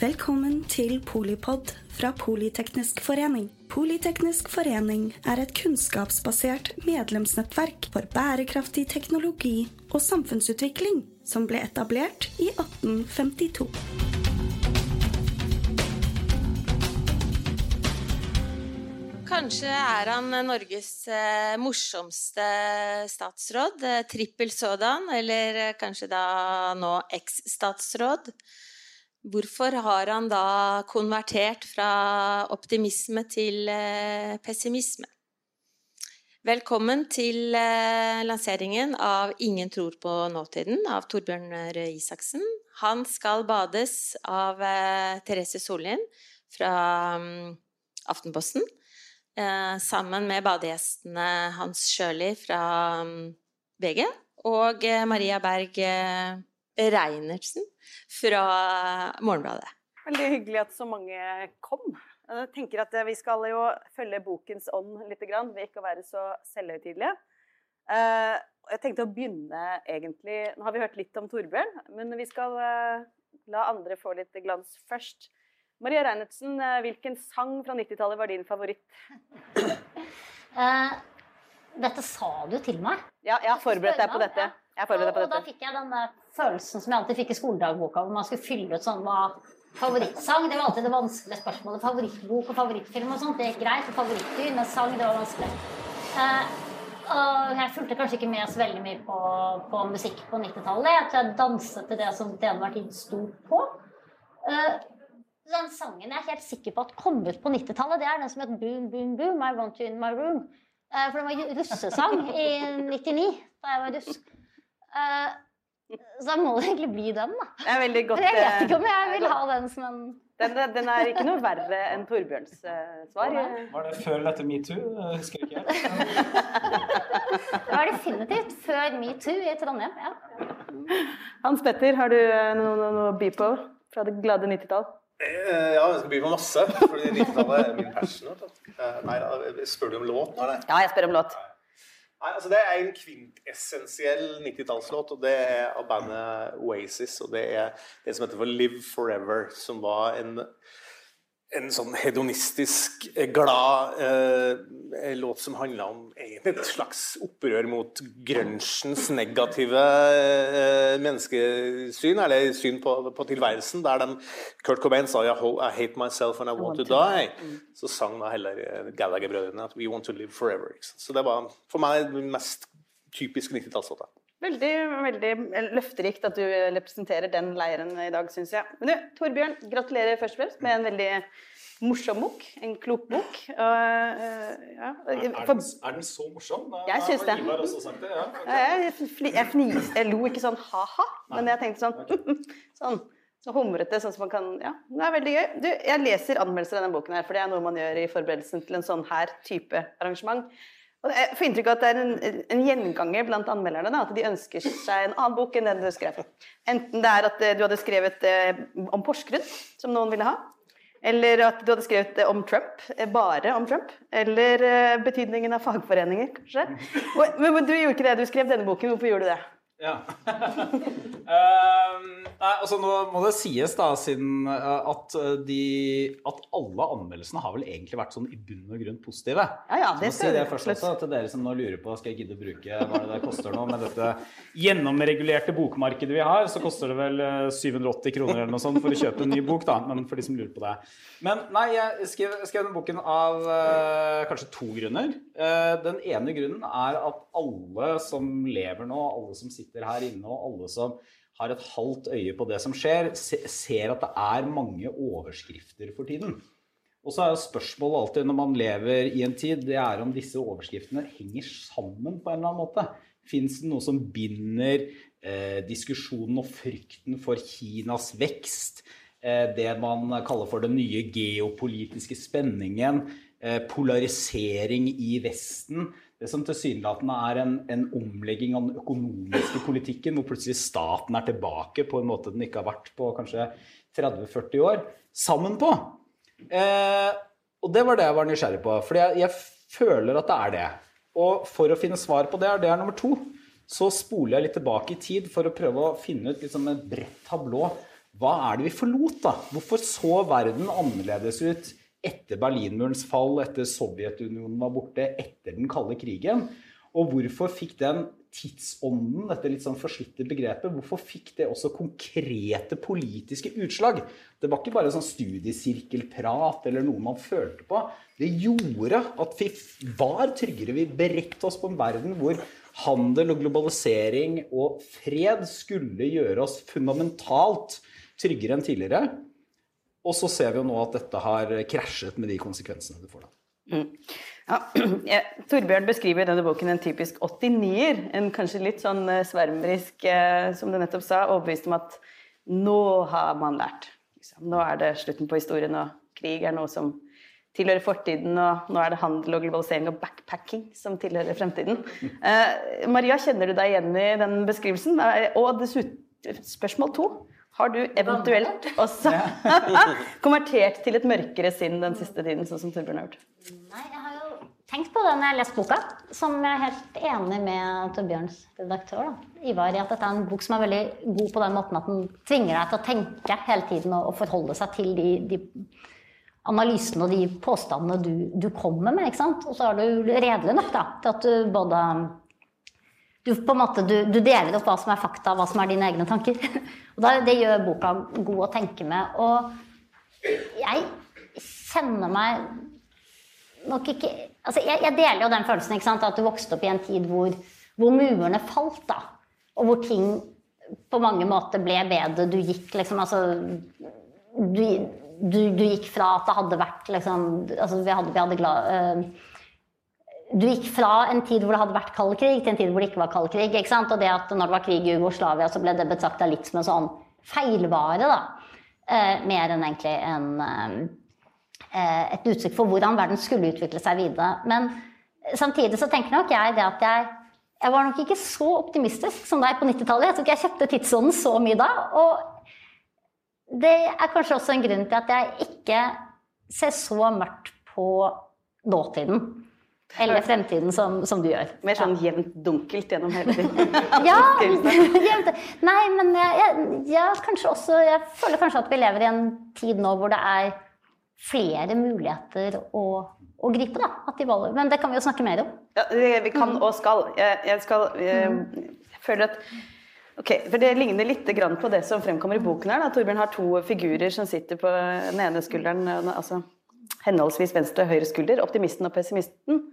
Velkommen til Polipod fra Politeknisk forening. Politeknisk forening er et kunnskapsbasert medlemsnettverk for bærekraftig teknologi og samfunnsutvikling som ble etablert i 1852. Kanskje er han Norges eh, morsomste statsråd. Eh, trippel sådan, eller eh, kanskje da nå eks-statsråd. Hvorfor har han da konvertert fra optimisme til eh, pessimisme? Velkommen til eh, lanseringen av 'Ingen tror på nåtiden' av Torbjørn Røe Isaksen. Han skal bades av eh, Therese Sollien fra mm, Aftenposten. Sammen med badegjestene Hans Sjøli fra mm, VG og Maria Berg Reinertsen fra Morgenbladet. Veldig hyggelig at så mange kom. Jeg tenker at Vi skal jo følge bokens ånd litt ved ikke å være så selvhøytidelige. Eh, Jeg tenkte å begynne egentlig Nå har vi hørt litt om Torbjørn, men vi skal eh, la andre få litt glans først. Maria Reinertsen, eh, hvilken sang fra 90-tallet var din favoritt? Eh, dette sa du til meg. Ja, jeg har forberedt deg på dette. Jeg har på Og, og da fikk jeg den der følelsen som jeg alltid fikk i skoledagboka, hvor man skulle fylle ut sånn hva Favorittsang, det var alltid det vanskelige spørsmålet. Favorittbok og favorittfilm og sånt, det gikk greit. Og favorittdyr, men sang, det var vanskelig. Eh, og jeg fulgte kanskje ikke med så veldig mye på, på musikk på 90-tallet. Jeg tror jeg danset til det som til enhver tid sto på. Eh, den sangen jeg er helt sikker på at kom ut på 90-tallet, det er den som het Boom, boom, boom, I want you in my room. Eh, for det var russesang i 99, da jeg var russ. Eh, så da må det egentlig bli den, da. Det er veldig godt. Men jeg vet ikke om eh, jeg vil ha den som en Den, den er ikke noe verre enn Torbjørns uh, svar. Var det før eller etter metoo? Jeg Husker ikke jeg. Det var definitivt før metoo i Trondheim. ja. Hans Petter, har du eh, noe, noe, noe å by på fra det glade 90-tall? Eh, Ja, jeg skal by på masse, fordi 90-tallet er min passion. Eh, Nei, da, spør du om låt nå, eller? Ja, jeg spør om låt. Nei, altså Det er en kvintessensiell 90-tallslåt, og det er av bandet Oasis. Og det er det som heter for Live Forever, som var en, en sånn hedonistisk, eh, glad eh, låt som handla om et slags opprør mot grunchens negative eh, menneskesyn, eller syn på, på tilværelsen, der den Kurt Cobain sa I, I hate myself and I want to die. Så sang da heller eh, Gallagher-brødrene at We want to live forever. Så det var for meg den mest typiske 90-tallslåta. Veldig veldig løfterikt at du representerer den leiren i dag, syns jeg. Men du, Torbjørn, gratulerer først og fremst med en veldig morsom bok. En klok bok. Eh, ja. Er den, er den så morsom? Da- Jeg syns det. Ja. okay. jeg, jeg, jeg, fnis, jeg lo ikke sånn ha-ha, men jeg tenkte sånn sånn. Så humrete, sånn som man kan Ja, det er veldig gøy. Du, jeg leser anmeldelser av denne boken her, for det er noe man gjør i forberedelsen til en sånn her type arrangement. Og jeg får inntrykk av at det er en, en gjenganger blant anmelderne. At de ønsker seg en annen bok enn den du skrev. Enten det er at eh, du hadde skrevet eh, om Porsgrunn, som noen ville ha. Eller at du hadde skrevet eh, om Trump, bare om Trump. Eller betydningen av fagforeninger, kanskje. Men du gjorde ikke det, du skrev denne boken. Hvorfor gjorde du det? Ja. Ehm, nei, altså nå må det sies da, siden eh, at, eh, de, at alle anmeldelsene har vel egentlig vært sånn i bunn og grunn positive. Ja, ja, Så det må si det først også, til dere som nå lurer på skal jeg gidde å bruke hva det der koster nå med dette gjennomregulerte bokmarkedet vi har, så koster det vel eh, 780 kroner eller noe sånt for å kjøpe en ny bok, da. Men for de som lurer på det. Men nei, jeg skrev, skrev den boken av uh, kanskje to grunner. Uh, den ene grunnen er at alle som lever nå, alle som sitter her inne, og alle som har et halvt øye på det som skjer, ser at det er mange overskrifter for tiden. Og så er jo spørsmålet alltid når man lever i en tid, det er om disse overskriftene henger sammen på en eller annen måte. Fins det noe som binder eh, diskusjonen og frykten for Kinas vekst, eh, det man kaller for den nye geopolitiske spenningen, eh, polarisering i Vesten, det som tilsynelatende er en, en omlegging av den økonomiske politikken, hvor plutselig staten er tilbake på en måte den ikke har vært på kanskje 30-40 år, sammen på. Eh, og det var det jeg var nysgjerrig på, for jeg, jeg føler at det er det. Og for å finne svar på det, og det er nummer to, så spoler jeg litt tilbake i tid for å prøve å finne ut liksom et bredt tablå. hva er det vi forlot, da? Hvorfor så verden annerledes ut etter Berlinmurens fall, etter Sovjetunionen var borte, etter den kalde krigen? Og hvorfor fikk den tidsånden, dette litt sånn forslitte begrepet, hvorfor fikk det også konkrete politiske utslag? Det var ikke bare sånn studiesirkelprat eller noe man følte på. Det gjorde at vi var tryggere. Vi beredte oss på en verden hvor handel og globalisering og fred skulle gjøre oss fundamentalt tryggere enn tidligere. Og så ser vi jo nå at dette har krasjet med de konsekvensene det får. da. Mm. Ja, Torbjørn beskriver i denne boken en typisk 89-er. En kanskje litt sånn eh, svermerisk, eh, som du nettopp sa, overbevist om at nå har man lært. Liksom. Nå er det slutten på historien, og krig er noe som tilhører fortiden, og nå er det handel og globalisering og backpacking som tilhører fremtiden. Eh, Maria, kjenner du deg igjen i den beskrivelsen? Og dessuten, spørsmål to. Har du eventuelt også konvertert til et mørkere sinn den siste tiden, sånn som Torbjørn har gjort? Nei, jeg har jo tenkt på det når jeg har lest boka, som jeg er helt enig med Torbjørns redaktør, da, Ivar, i at dette er en bok som er veldig god på den måten at den tvinger deg til å tenke hele tiden og, forholde seg til de, de analysene og de påstandene du, du, kommer med. ikke sant? Og så er du redelig nok da, til at du både du, måte, du, du, deler opp hva som er fakta, hva som er dine egne tanker. Og Det gjør boka god å tenke med. Og jeg kjenner meg nok ikke altså jeg, jeg, deler jo den følelsen sant, at du vokste opp i en tid hvor, hvor murene falt. da, Og hvor ting på mange måter ble bedre. Du gikk liksom altså du, du, gikk fra at det hadde vært liksom altså Vi hadde, vi hadde glad, uh, du gikk fra en tid hvor det hadde vært kald krig, til en tid hvor det ikke var kald krig. ikke sant? Og det at når det var krig i Jugoslavia, så ble det betrakta litt som en sånn feilvare. da. Eh, mer enn egentlig en, eh, et uttrykk for hvordan verden skulle utvikle seg videre. Men samtidig så tenker nok jeg det at jeg, jeg var nok ikke så optimistisk som deg på 90-tallet. Jeg tror ikke jeg kjøpte tidsånden så mye da. Og det er kanskje også en grunn til at jeg ikke ser så mørkt på nåtiden. Eller fremtiden, som, som, du gjør. Mer sånn ja. jevnt dunkelt gjennom hele tiden? ja. jevnt. Nei, men jeg, jeg, kanskje også Jeg føler kanskje at vi lever i en tid nå hvor det er flere muligheter å, å gripe. da, de. Men det kan vi jo snakke mer om. Ja, vi kan og skal. Jeg, jeg skal jeg, jeg føler at Ok, for Det ligner litt på det som fremkommer i boken. her. Da. Torbjørn har to figurer som sitter på den ene skulderen. altså henholdsvis venstre og høyre skulder, optimisten og pessimisten.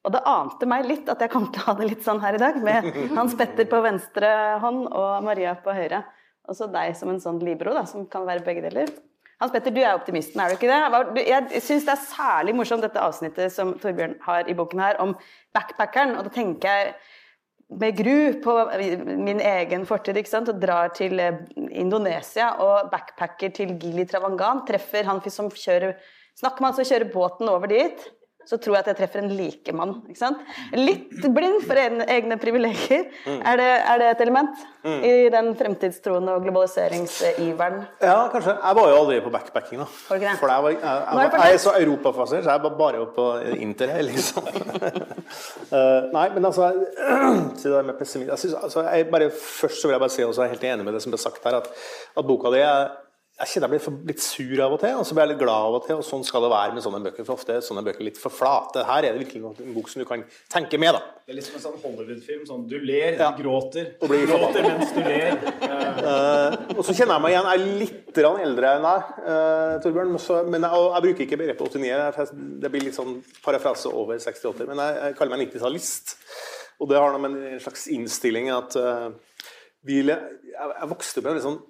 Og det ante meg litt at jeg kom til å ha det litt sånn her i dag, med Hans Petter på venstre hånd og Maria på høyre. Og så deg som en sånn libro, da, som kan være begge deler. Hans Petter, du er optimisten, er du ikke det? Jeg syns det er særlig morsomt dette avsnittet som Torbjørn har i boken her, om backpackeren. Og da tenker jeg med gru på min egen fortid ikke sant? og drar til eh, Indonesia og backpacker til Gili Travangan. Treffer han som kjører Snakker man som kjører båten over dit, så tror jeg at jeg treffer en likemann. Litt blind for egne privilegier. Mm. Er, det, er, det, et element mm. i den fremtidstroen og globaliseringsiveren? Ja, kanskje. Jeg var jo aldri på backpacking. da. For jeg, var, jeg, jeg, jeg er så europafascinert, så jeg var bare på interrail, liksom. uh, nei, men altså Til det med pessimisme altså, Først så vil jeg bare si, og så er jeg helt enig med det som ble sagt her, at, at boka di er jeg kjenner jeg blir litt sur av og til, og så blir jeg litt glad av og til. og Sånn skal det være med sånne bøker. For ofte er sånne bøker litt for flate. Her er det virkelig en bok som du kan tenke med. da. Det er litt som en sånn Hollywood-film. sånn Du ler, ja. du gråter. Og blir gråter mens du ler. uh, og så kjenner jeg meg igjen. Jeg er litt eldre enn deg, uh, Torbjørn. Men jeg, jeg, bruker ikke begrepet 89. Det blir litt sånn parafrase over 68. Men jeg, jeg kaller meg 90-tallist. Og det har noe med en slags innstilling at uh, vi, jeg, jeg vokste opp med en litt sånn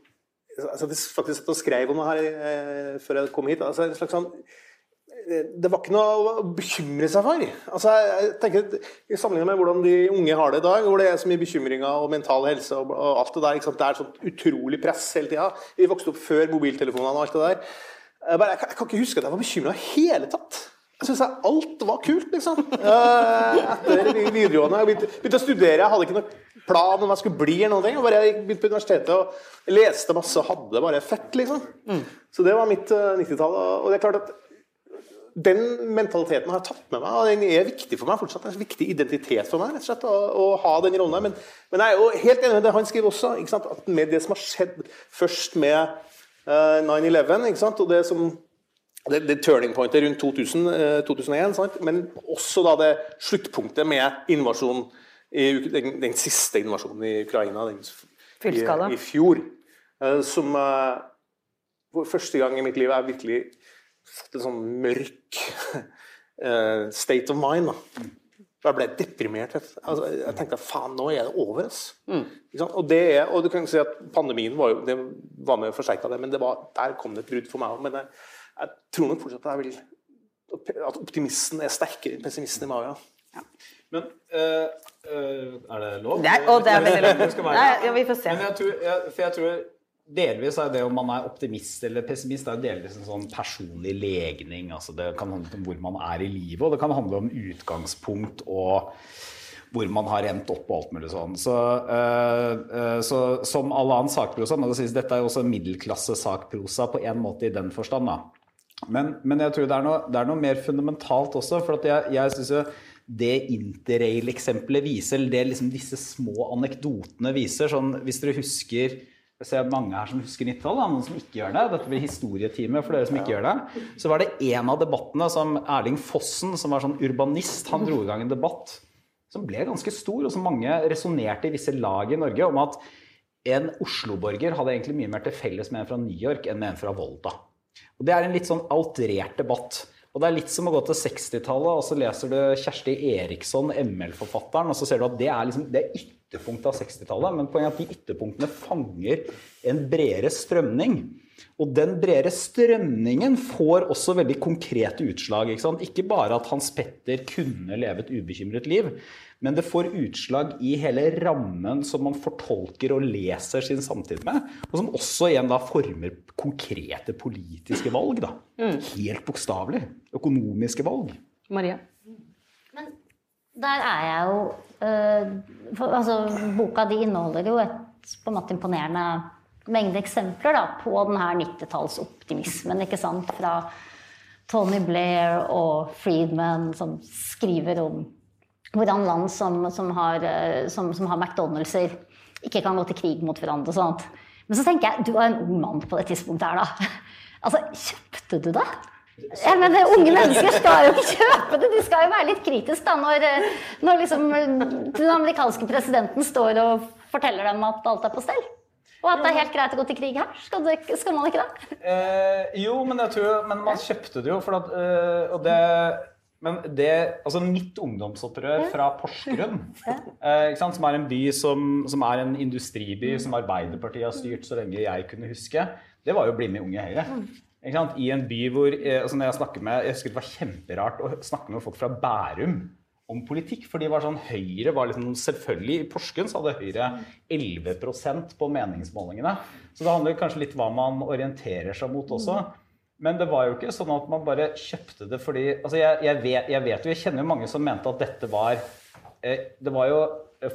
altså, Jeg faktisk satt og skrev om det her eh, før jeg kom hit. altså en slags sånn eh, det var ikke noe å bekymre seg for. Altså, jeg tenker, I sammenligning med hvordan de unge har det i dag, hvor det er så mye bekymringer og mental helse og, og alt det der. Det er sånt utrolig press hele tida. Vi vokste opp før mobiltelefonene og alt det der. Jeg, bare, jeg, kan ikke huske at jeg var bekymra i hele tatt. Jeg syns alt var kult, liksom. Eh, etter videregående. Jeg begynte å studere. Jeg hadde ikke noen plan om hva jeg skulle bli. eller noe. Jeg bare begynte på universitetet og leste masse og hadde det bare fett. liksom. Mm. Så det var mitt uh, eh, 90-tall. Og det er klart at den mentaliteten har jeg tatt med meg, og den er viktig for meg fortsatt. Det er en viktig identitet for meg rett og slett, å, å ha den rollen. Men, men, jeg er jo helt enig med det han skriver også. at Med det som har skjedd først med uh, 9-11. Og det som det, det turning pointet rundt 2000, eh, 2001, sant? men også da det sluttpunktet med invasjonen i, den, den siste invasjonen i Ukraina den, i, i fjor. eh, som eh, for første gang i mitt liv er virkelig fått en sånn mørk eh, state of mind. da. Jeg ble deprimert. Altså, jeg tenkte faen, nå er det over. Altså. Mm. Og, det er, og du kan si at pandemien var, jo, det var med og forsterka det, men det var, der kom det et brudd for meg òg. Men jeg, tror nok fortsatt at jeg vil at optimisten er sterkere enn pessimisten i meg. Ja. Men eh, eh, er det lov? Det er, og det er veldig lov. Nei, ja, vi får se. Men jeg tror, jeg, for jeg tror delvis er det om man er optimist eller pessimist, det er delvis en sånn personlig legning. altså Det kan handle om hvor man er i livet, og det kan handle om utgangspunkt og hvor man har endt opp og alt mulig sånn. Så, øh, øh, så som all annen sakprosa må det sies, dette er jo også middelklasse sakprosa på en måte i den forstand. da. Men, men jeg tror det er, noe, det er noe mer fundamentalt også. For at jeg, jeg synes jo det interrail-eksempelet viser, eller det liksom disse små anekdotene viser sånn, Hvis dere husker Jeg ser mange her som husker 90-tallet, noen som ikke gjør det. Dette blir historietime for dere som ikke gjør det. Så var det en av debattene som Erling Fossen, som var sånn urbanist, han dro i gang en debatt som ble ganske stor, og som mange resonnerte i visse lag i Norge om at en Oslo-borger hadde egentlig mye mer til felles med en fra New York enn med en fra Volda. Og Det er en litt sånn outrert debatt. Og Det er litt som å gå til 60-tallet, og så leser du Kjersti Eriksson, ML-forfatteren, og så ser du at det er, liksom, det er ytterpunktet av 60-tallet. Men poenget er at de ytterpunktene fanger en bredere strømning. Og den bredere strømningen får også veldig konkrete utslag. Ikke, sant? ikke bare at Hans Petter kunne leve et ubekymret liv, men det får utslag i hele rammen som man fortolker og leser sin samtid med, og som også igjen da former konkrete politiske valg. da. Helt bokstavelig. Økonomiske valg. Maria? Men der er jeg jo øh, for, altså, Boka di inneholder jo et på en måte imponerende mengde eksempler da, på den her 90-tallsoptimismen. ikke sant? Fra Tony Blair og Friedman, som skriver om hvordan land som, som, har, øh, som, som har McDonald'ser, ikke kan gå til krig mot hverandre og sånt. Men så tenker jeg, du er en ung mann på det tidspunktet her, da. Altså, kjøpte du det? Jeg mener, Unge mennesker skal jo ikke kjøpe det. De skal jo være litt kritiske da, når, eh, når liksom, eh, den amerikanske presidenten står og forteller dem at alt er på stell. Og at det er helt greit å gå til krig her. Skal, det, skal man ikke det? Eh, jo, men tror Men man kjøpte det jo, at øh, Og det men det, altså mitt ungdomsopprør fra Porsgrunn, eh, som er en by som, som er en industriby som Arbeiderpartiet har styrt så lenge jeg kunne huske, det var jo å bli med i Unge Høyre. Sant? I en by hvor eh, altså når Jeg snakker med, jeg husker det var kjemperart å snakke med folk fra Bærum om politikk. For sånn, Høyre var liksom Selvfølgelig, i Porsgrunn så hadde Høyre 11% på meningsmålingene. Så det handler kanskje litt hva man orienterer seg mot også. Men det var jo ikke sånn at man bare kjøpte det fordi altså jeg, jeg, vet, jeg vet jo, jeg kjenner jo mange som mente at dette var eh, Det var jo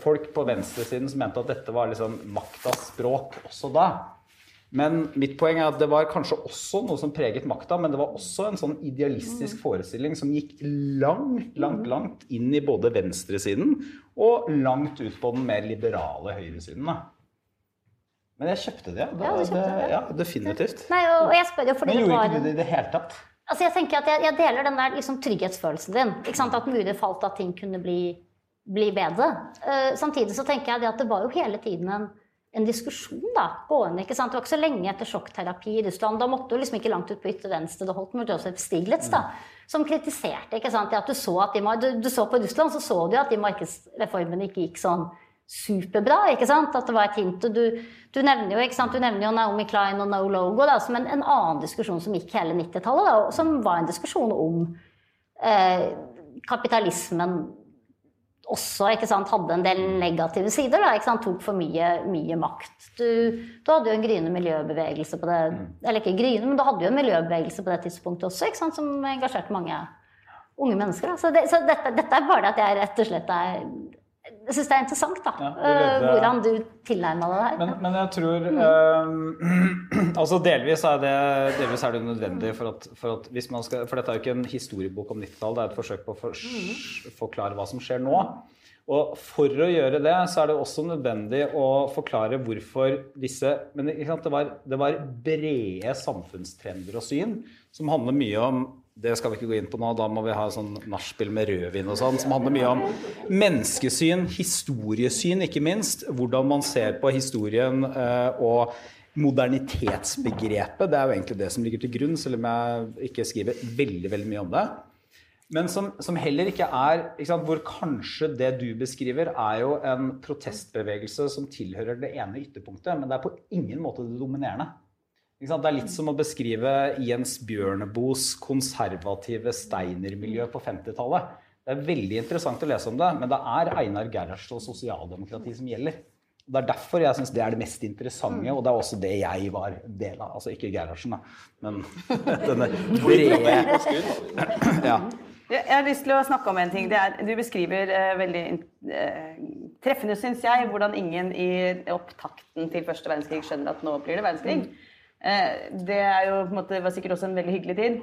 folk på venstresiden som mente at dette var liksom maktas språk også da. Men mitt poeng er at det var kanskje også noe som preget makta, men det var også en sånn idealistisk forestilling som gikk langt, langt, langt inn i både venstresiden og langt ut på den mer liberale høyresiden. Da. Men jeg kjøpte det. det, Ja, kjøpte det. ja, definitivt. Nei, og, og jeg spør jo fordi Men det gjorde var ikke du det i det hele tatt? Altså jeg tenker at jeg, jeg deler den der liksom, trygghetsfølelsen din. Ikke sant? At mulig falt at ting kunne bli, bli bedre. Uh, samtidig så tenker jeg det at det var jo hele tiden en, en diskusjon da, gående. ikke sant? Det var ikke så lenge etter sjokkterapi i Russland. Da måtte du liksom ikke langt ut på ytre venstre. Det holdt med Joseph Stiglitz, da, som kritiserte ikke sant? at du så, at de, du, du så på Russland, så så du at de markedsreformene ikke gikk sånn superbra. ikke sant? At det var et hint. og Du, du nevner jo ikke sant? Du nevner jo Naomi Klein og No Logo da, som en, en annen diskusjon som gikk hele 90-tallet, da, som var en diskusjon om eh, kapitalismen også sant, hadde en del negative sider. Da, sant, tok for mye, mye makt. Du, du hadde jo en gryende miljøbevegelse på det Eller ikke gryende, men du hadde jo en miljøbevegelse på det tidspunktet også, sant, som engasjerte mange unge mennesker. Da. Så, det, så dette, dette er bare det at jeg rett og slett er Jeg syns det er interessant da, Ja, det det. hvordan du tilnærma deg det her. Men, men jeg tror eh, Altså delvis er, det, delvis er det nødvendig for at, for at hvis man skal For dette er jo ikke en historiebok om 90-tallet, det er et forsøk på å for, forklare hva som skjer nå. Og for å gjøre det, så er det også nødvendig å forklare hvorfor disse Men det var, det var brede samfunnstrender og syn som handler mye om det skal vi ikke gå inn på nå, da må vi ha sånn nachspiel med rødvin og sånn, som handler mye om menneskesyn, historiesyn ikke minst. Hvordan man ser på historien eh, og modernitetsbegrepet. Det er jo egentlig det som ligger til grunn, selv om jeg ikke skriver veldig, veldig mye om det. Men som, som heller ikke er ikke sant, Hvor kanskje det du beskriver, er jo en protestbevegelse som tilhører det ene ytterpunktet, men det er på ingen måte det dominerende. Det er litt som å beskrive Jens Bjørneboes konservative Steiner-miljø på 50-tallet. Det er veldig interessant å lese om det, men det er Einar Gerhardsen og sosialdemokrati som gjelder. Det er derfor jeg syns det er det mest interessante, og det er også det jeg var del av. Altså ikke Gerhardsen, da, men denne brede ja. Jeg har lyst til å snakke om en ting. Er, du beskriver eh, veldig eh, treffende, syns jeg, hvordan ingen i opptakten til første verdenskrig skjønner at nå blir det verdenskrig. Eh, det er jo på en måte, var sikkert også en veldig hyggelig tid.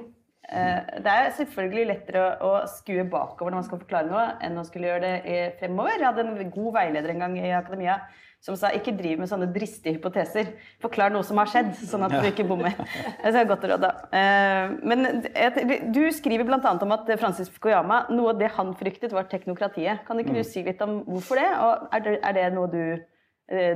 Eh, det er selvfølgelig lettere å, å skue bakover når man skal forklare noe, enn å skulle gjøre det fremover. Jeg hadde en god veileder en gang i akademia som sa ikke driv med sånne dristige hypoteser. Forklar noe som har skjedd, sånn at du ikke bommer. Det er godt råd, da. Eh, men du skriver bl.a. om at Francis Fukuyama, noe av det han fryktet, var teknokratiet. Kan ikke du mm. si litt om hvorfor det? Og det, er det noe du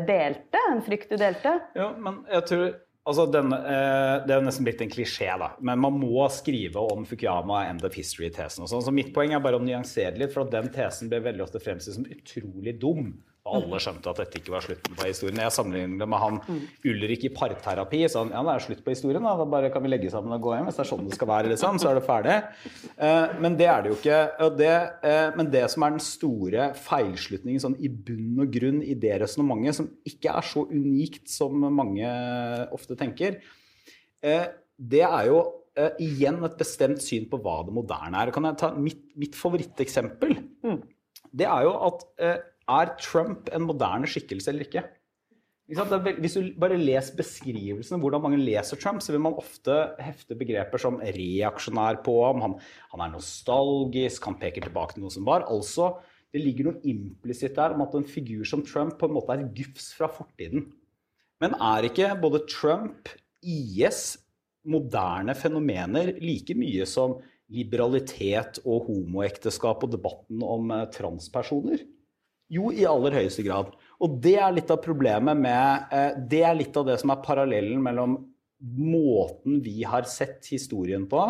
delte? En frykt du delte? Ja, men jeg tror Altså, den, eh, det er nesten blitt en klisjé, da. Men man må skrive om Fukuyama end of history-tesen. og sånn. Så mitt poeng er bare å nyansere litt, for den tesen ble veldig ofte fremstilt som utrolig dum. Og alle skjønte at dette ikke var slutten på historien. Jeg sammenligner det med han Ulrik i parterapi. Så han, ja, det er slutt på historien, da. da bare kan vi legge sammen og gå hjem. Hvis det er sånn det skal være, liksom, så er det ferdig. Eh, men det er det jo ikke. Det, eh, men det som er den store feilslutningen sånn i bunn og grunn i det resonnementet, som ikke er så unikt som mange ofte tenker, eh, det er jo eh, igjen et bestemt syn på hva det moderne er. Kan jeg ta mitt, mitt favoritteksempel? Mm. Det er jo at eh, er Trump en moderne skikkelse eller ikke? Hvis du bare leser beskrivelsene, hvordan mange leser Trump, så vil man ofte hefte begreper som reaksjonær på ham, han, han, er nostalgisk, han peker tilbake til noe som var. Altså, det ligger noe implisitt der om at en figur som Trump på en måte er gufs fra fortiden. Men er ikke både Trump, IS, moderne fenomener like mye som liberalitet og homoekteskap og debatten om eh, transpersoner? Jo, i aller høyeste grad. Og det er litt av problemet med eh, Det er litt av det som er parallellen mellom måten vi har sett historien på,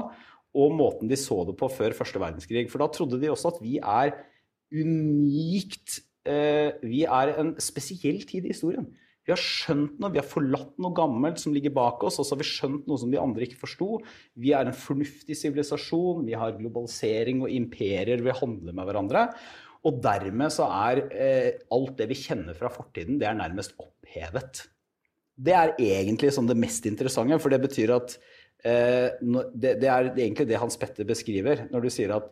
og måten de så det på før første verdenskrig. For da trodde de også at vi er unikt eh, Vi er en spesiell tid i historien. Vi har skjønt noe, vi har forlatt noe gammelt som ligger bak oss, og så har vi skjønt noe som de andre ikke forsto. Vi er en fornuftig sivilisasjon, vi har globalisering og imperier, vi handler med hverandre. Og dermed så er eh, alt det vi kjenner fra fortiden, det er nærmest opphevet. Det er egentlig sånn det mest interessante, for det betyr at eh, det, det, er egentlig det Hans Petter beskriver når du sier at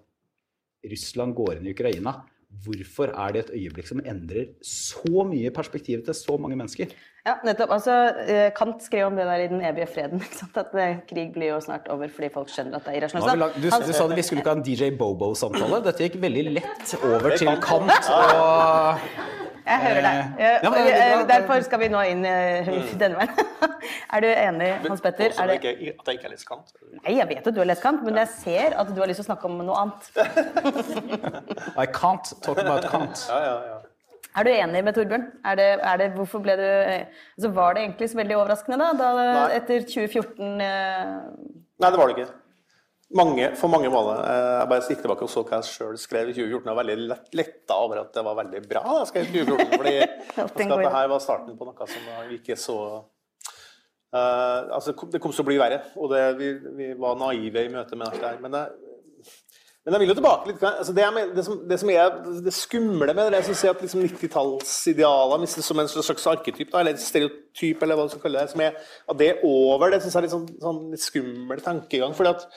Russland går inn i Ukraina. Hvorfor er det et øyeblikk som endrer så mye perspektivet til så mange mennesker? Ja, nettopp. Altså, eh, Kant skrev om det der i Den evige freden. At eh, krig blir jo snart over fordi folk skjønner at det er irrasjonelt. Du, du, sa det, vi skulle ikke ha en DJ Bobo-samtale. Dette gikk veldig lett over til Kant. og... Jeg hører deg. Eh, ja, men, Derfor skal vi nå inn denne veien. er du enig, Hans Petter? Er det... At jeg ikke er lestkant? Nei, jeg vet at du er lest Kant, men jeg ser at du har lyst til å snakke om noe annet. I can't talk about Kant. Ja, ja, ja. Er du enig med Torbjørn? Er det, er det, hvorfor ble du altså Var det egentlig så veldig overraskende, da? da etter 2014 eh... Nei, det var det ikke. Mange, for mange var det. Eh, jeg bare gikk tilbake og så hva jeg sjøl skrev i 2014. Jeg var veldig lett, letta over at det var veldig bra da jeg skrev i 2014. fordi at det her var starten på noe som ikke så uh, altså, Det kom til å bli verre, og det, vi, vi, var naive i møte med det her. Men men jeg vil jo tilbake litt. Altså det, er, det, som, det, som, er det skumle med det, er si at liksom 90-tallsidealer mistes som en slags arketyp, da, eller stereotyp, eller hva du skal kalle det, som er, at det er over, det syns jeg er litt, sånn, sånn, litt skummel tankegang. fordi at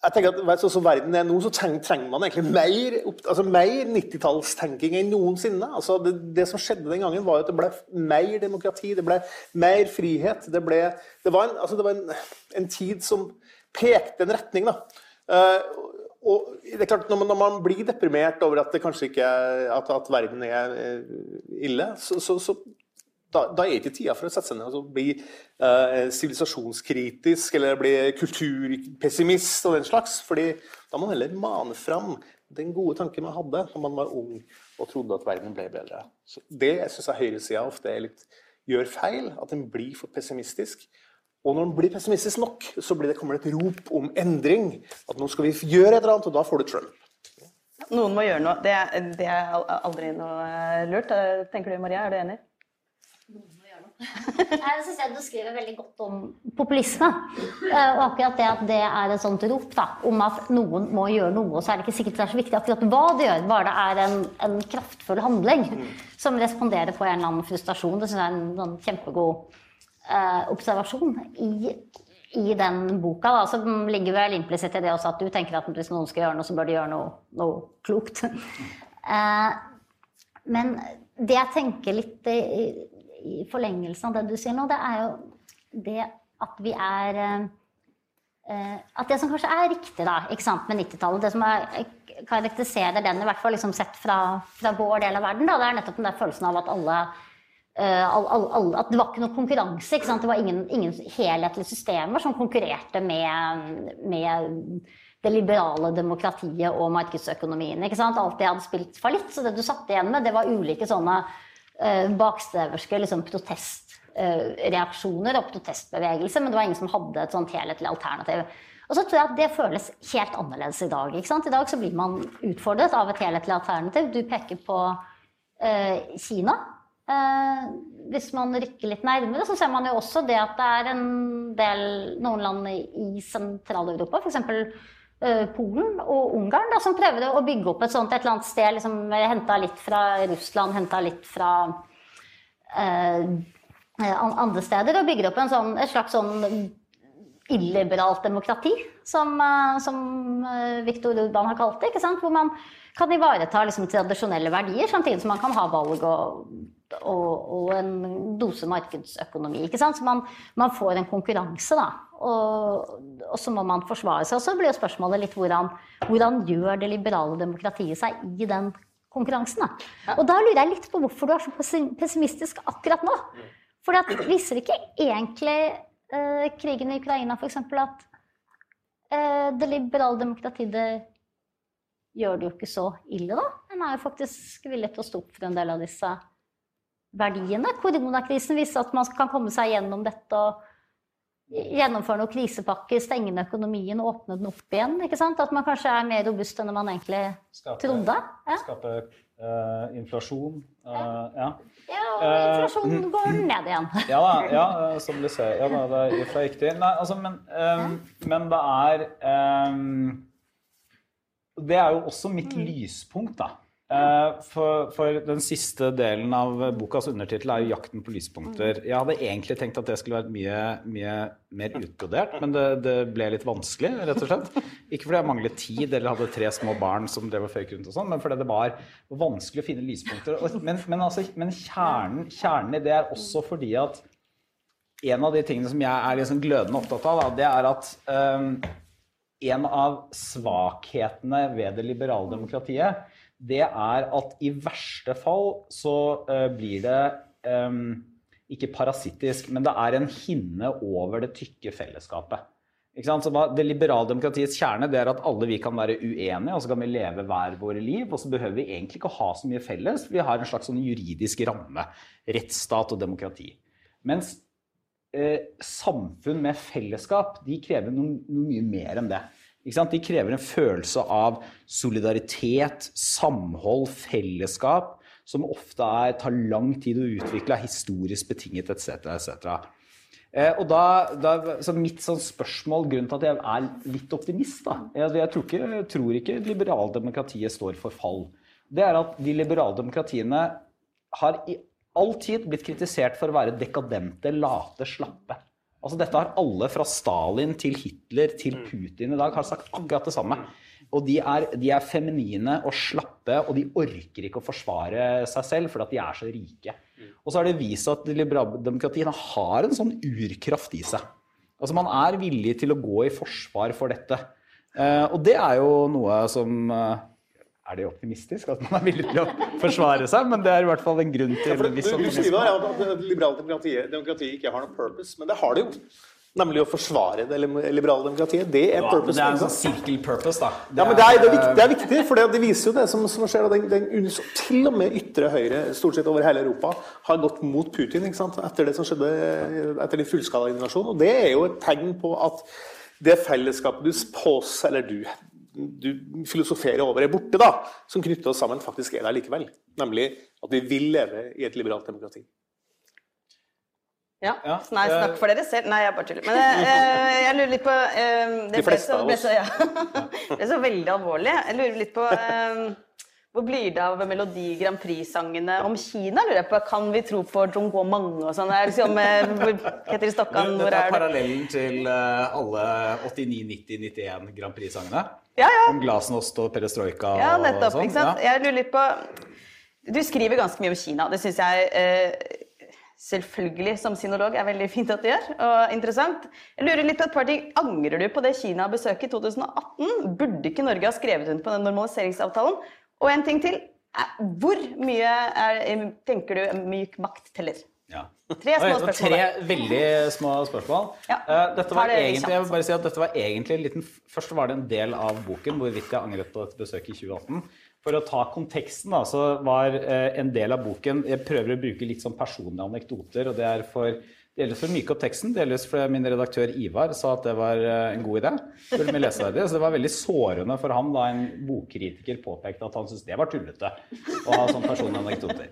jeg tenker at så, så verden er nå, så trenger, man egentlig mer, altså mer 90-tallstenking enn noensinne. Altså det, det, som skjedde den gangen, var at det ble mer demokrati, det ble mer frihet. Det, ble, det var, en, altså det var en, en, tid som pekte en retning. da. Uh, og det er klart, når man, når man, blir deprimert over at det kanskje ikke at, at verden er ille, så, så, så da, da, er ikke tida for å sette seg ned og bli sivilisasjonskritisk eh, eller bli kulturpessimist og den slags. fordi da må man heller mane fram den gode tanken man hadde da man var ung og trodde at verden ble bedre. Så det syns jeg høyresida ofte litt, gjør feil. At den blir for pessimistisk. Og når den blir pessimistisk nok, så det, kommer det et rop om endring. At nå skal vi gjøre et eller annet, og da får du Trump. Noen må gjøre noe. Det, det er aldri noe eh, lurt. Tenker du Maria, er du enig? Jeg syns du skriver veldig godt om populisme. Eh, og akkurat det at det er et sånt rop da, om at noen må gjøre noe, og så er det ikke sikkert det er så viktig akkurat hva de gjør, bare det er en, en kraftfull handling som responderer på en eller annen frustrasjon. Det syns jeg er en en kjempegod eh, observasjon i, i, den boka. Da, som ligger vel implisitt i det også at du tenker at hvis noen skal gjøre noe, så bør de gjøre noe, noe klokt. eh, men det jeg tenker litt i forlengelsen av det du sier nå, det er jo det at vi er eh, At det som kanskje er riktig da, ikke sant, med 90-tallet, det som er, karakteriserer den, i hvert fall liksom sett fra, fra, vår del av verden, da, det er nettopp den der følelsen av at alle Uh, all, all, all, at det var ikke noe konkurranse. Ikke det var ingen, ingen, helhetlige systemer som konkurrerte med, med, det liberale demokratiet og markedsøkonomien. Ikke sant? Alt det hadde spilt fallitt. Så det du satt igjen med, det var ulike sånne eh, bakstreverske liksom, protestreaksjoner og protestbevegelse, men det var ingen som hadde et sånt helhetlig alternativ. Og så tror jeg at det føles helt annerledes i dag. I dag så blir man utfordret av et helhetlig alternativ. Du peker på eh, Kina. Eh, hvis man rykker litt nærmere, så ser man jo også det at det er en del noen land i Sentral-Europa, f.eks. Uh, Polen og Ungarn, da, som prøvde å bygge opp et sånt et eller annet sted. liksom Henta litt fra Russland, henta litt fra eh, andre steder. Og bygger opp sånn, et slags sånn illiberalt demokrati, som, uh, som Viktor Urban har kalt det. Hvor man kan ivareta liksom, tradisjonelle verdier, samtidig som man kan ha valg og, og, og en dose markedsøkonomi. ikke sant? Så man, man får en konkurranse, da. Og, og, så må man forsvare seg. Og så blir spørsmålet litt hvordan, hvordan gjør det liberale demokratiet seg i den konkurransen. Da? Og da lurer jeg litt på hvorfor du er så pessimistisk akkurat nå. For det viser ikke egentlig eh, krigen i Ukraina f.eks. at eh, det liberale demokratiet det gjør det jo ikke så ille, da? En er jo faktisk villig til å stå opp for en del av disse verdiene. Koronakrisen viser at man kan komme seg gjennom dette og gjennomføre noen krisepakker, stenge ned økonomien og åpne den opp igjen. ikke sant? At man kanskje er mer robust enn man egentlig skape, trodde. Ja. Skape uh, inflasjon. Uh, ja. ja. og inflasjonen uh, går ned igjen. ja da, ja, som du ser. Ja, da, det er fra riktig. Nei, altså, men, um, men, det er um, Det er jo også mitt mm. lyspunkt, da. Eh, for, for, den siste delen av bokas undertittel er jo 'Jakten på lyspunkter'. Jeg hadde egentlig tenkt at det skulle vært mye, mye mer utbrodert, men det, det, ble litt vanskelig, rett og slett. Ikke fordi jeg manglet tid eller hadde tre små barn som drev og føyk rundt og sånn, men fordi det var vanskelig å finne lyspunkter. Men, men, altså, men kjernen, kjernen, i det er også fordi at en av de tingene som jeg er liksom glødende opptatt av, da, det er at um, en av svakhetene ved det liberale demokratiet det er at i verste fall så uh, blir det um, ikke parasittisk, men det er en hinne over det tykke fellesskapet. Det liberale demokratiets kjerne det er at alle vi kan være uenige, og så kan vi leve hver våre liv. Og så behøver vi egentlig ikke ha så mye felles, vi har en slags sånn juridisk ramme. Rettsstat og demokrati. Mens eh, samfunn med fellesskap de krever noe, noe mye mer enn det. De krever en følelse av solidaritet, samhold, fellesskap, som ofte er, tar lang tid å utvikle, historisk betinget etc. etc. Eh, og da, da, så Mitt sånn spørsmål, grunnen til at jeg er litt optimist da, Jeg, jeg tror ikke, tror ikke liberaldemokratiet står for fall. Det er at de liberale demokratiene har i all tid blitt kritisert for å være dekadente, late, slappe. Altså Dette har alle fra Stalin til Hitler til mm. Putin i dag har sagt akkurat det samme. Og de er, de er feminine og slappe, og de orker ikke å forsvare seg selv fordi de er så rike. Mm. Og så har det vist at liberaldemokratiene har en sånn urkraft i seg. Altså Man er villig til å gå i forsvar for dette. Eh, og det er jo noe som eh, Er det optimistisk at man er villig til å forsvare seg? Men det er i hvert fall en grunn til Ja, det, en du, du skriver her at liberalt demokrati, demokratiet ikke har noen purpose, men det har det jo. Nemlig å forsvare det liberale demokratiet. Det er Ja, purpose. det er en sånn circle purpose, da. Ja, men det er, det er, viktig, det er viktig, for det, det viser jo det som, som skjer. Den, den, til og med ytre høyre stort sett over hele Europa har gått mot Putin ikke sant? etter det som skjedde etter den fullskala invasjonen. Og det er jo et tegn på at det fellesskapet du pås, eller du, du filosoferer over, er borte, da, som knytter oss sammen, faktisk er der likevel. Nemlig at vi vil leve i et liberalt demokrati. Ja. Ja, Nei, snakk for dere selv. Nei, jeg bare tuller. Men eh, jeg lurer litt på eh, Det De ble fleste så, av oss. Ja. det er så veldig alvorlig. Jeg lurer litt på eh, hvor blir det av Melodi Grand Prix-sangene om Kina? lurer jeg på. Kan vi tro på Zhongguo Mange og sånn? Det er Liksom, det i Ketil Stokkan, hvor Dette er er parallellen til eh, alle 89, 90, 91 Grand Prix-sangene. Ja, ja. Om glasnost og perestrojka Ja, og nettopp. sånn. ikke sant? Ja. Jeg lurer litt på Du skriver ganske mye om Kina. Det syns jeg eh, selvfølgelig som sinolog er veldig fint at du gjør, og interessant. Jeg lurer litt på et par ting. Angrer du på det Kina-besøket i 2018? Burde ikke Norge ha skrevet under på den normaliseringsavtalen? Og en ting til. Eh, Hvor mye er, tenker du myk makt teller? Ja. Tre små spørsmål. Tre veldig små spørsmål. Ja. Eh, dette var det egentlig, jeg vil bare si at dette var egentlig en liten Først var det en del av boken hvorvidt jeg angret på dette besøket i 2018. For å ta konteksten, da, så var eh, en del av boken Jeg prøver å bruke litt sånn personlige anekdoter, og det er for Delvis for å myke opp teksten, delvis fordi min redaktør Ivar sa at det var eh, en god idé. Leseverdig, Så det var veldig sårende for ham da en bokkritiker påpekte at han syntes det var tullete å ha sånne personlige anekdoter.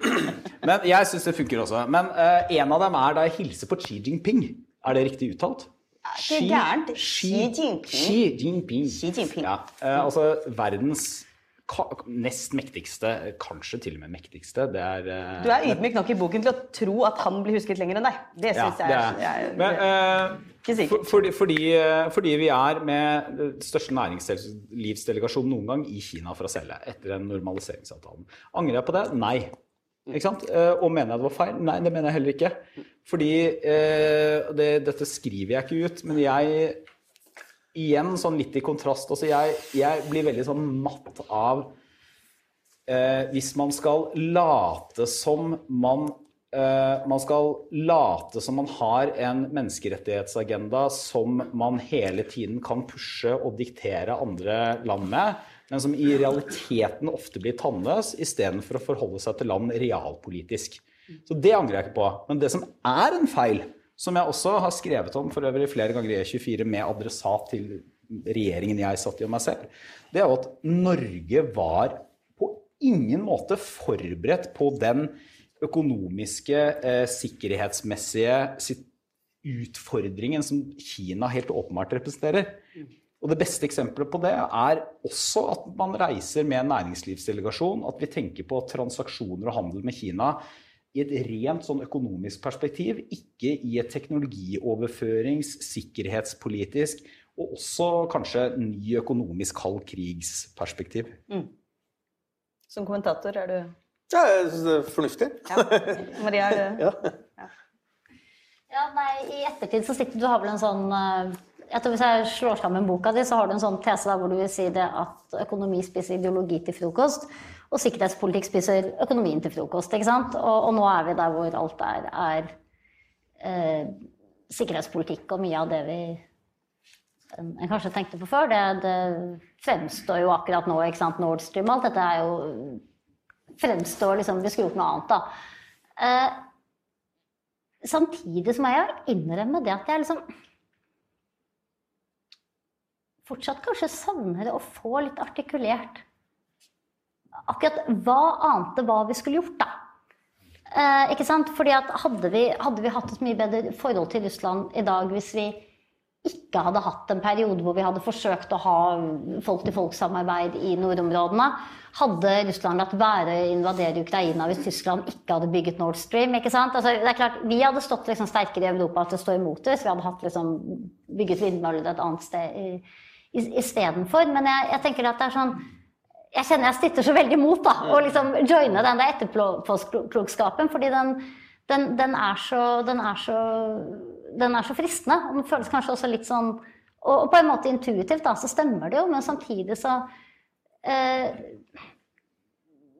Men jeg syns det funker også. Men uh, en av dem er da jeg hilser på Xi Jinping. Er det riktig uttalt? Det er gærent. Xi Jinping. Xi Jinping. Xi Jinping. Ja, uh, altså verdens nest mektigste, kanskje til og med mektigste. Det er eh, Du er ydmyk nok i boken til å tro at han blir husket lenger enn deg. Det ja, jeg det er. Men, uh, for, fordi, fordi, eh, fordi vi er med den største næringslivsdelegasjonen noen gang i Kina for å selge etter den normaliseringsavtalen. Angrer jeg på det? Nei. Ikke sant? Og mener jeg det var feil? Nei, det mener jeg heller ikke. Fordi uh, det, Dette skriver jeg ikke ut, men jeg Igjen sånn litt i kontrast. også, jeg, jeg blir veldig sånn matt av eh, hvis man skal late som man eh, Man skal late som man har en menneskerettighetsagenda som man hele tiden kan pushe og diktere andre land med, men som i realiteten ofte blir tannløs, istedenfor å forholde seg til land realpolitisk. Så det angrer jeg ikke på. Men det som er en feil, som jeg også har skrevet om for øvrig flere ganger i E24 med adressat til regjeringen jeg satt i og meg selv, det er jo at Norge var på ingen måte forberedt på den økonomiske, eh, sikkerhetsmessige utfordringen som Kina helt åpenbart representerer. Og Det beste eksempelet på det er også at man reiser med en næringslivsdelegasjon, at vi tenker på transaksjoner og handel med Kina i et rent sånn økonomisk perspektiv, ikke i et teknologioverførings-, sikkerhetspolitisk og også kanskje ny økonomisk kald krigsperspektiv. Som kommentator er du Ja, jeg synes det er fornuftig. ja. Maria, er du Ja. Ja, nei, I ettertid så sitter du og har vel en sånn tror Hvis jeg slår sammen boka di, så har du en sånn tese der hvor du vil si det at økonomi spiser ideologi til frokost, og sikkerhetspolitikk spiser økonomien til frokost. ikke sant? Og, og nå er vi der hvor alt er, er eh, sikkerhetspolitikk, og mye av det vi en kanskje tenkte på før, det, det fremstår jo akkurat nå. ikke sant? Nord Stream, alt dette er jo fremstår liksom Vi skulle gjort noe annet, da. Eh, samtidig så må jeg innrømme det at jeg liksom fortsatt kanskje savner å få litt artikulert akkurat hva annet hva vi skulle gjort, da. Eh, ikke sant? Fordi at hadde vi, hadde vi hatt et mye bedre forhold til Russland i dag hvis vi ikke hadde hatt en periode hvor vi hadde forsøkt å ha folk-til-folk-samarbeid i nordområdene, hadde Russland latt være å invadere Ukraina hvis Tyskland ikke hadde bygget Nord Stream? ikke sant? Altså, det er klart, Vi hadde stått liksom sterkere i Europa til å stå imot det hvis vi hadde hatt liksom, bygget vindmøller et annet sted i- istedenfor. Men jeg, jeg tenker at det er sånn jeg kjenner jeg stritter så veldig imot da, å liksom joine den der etterpåklokskapen. Fordi den, den, den, er så, den, er så, den er så fristende. Og den føles kanskje også litt sånn Og, og på en måte intuitivt da, så stemmer det jo, men samtidig så eh,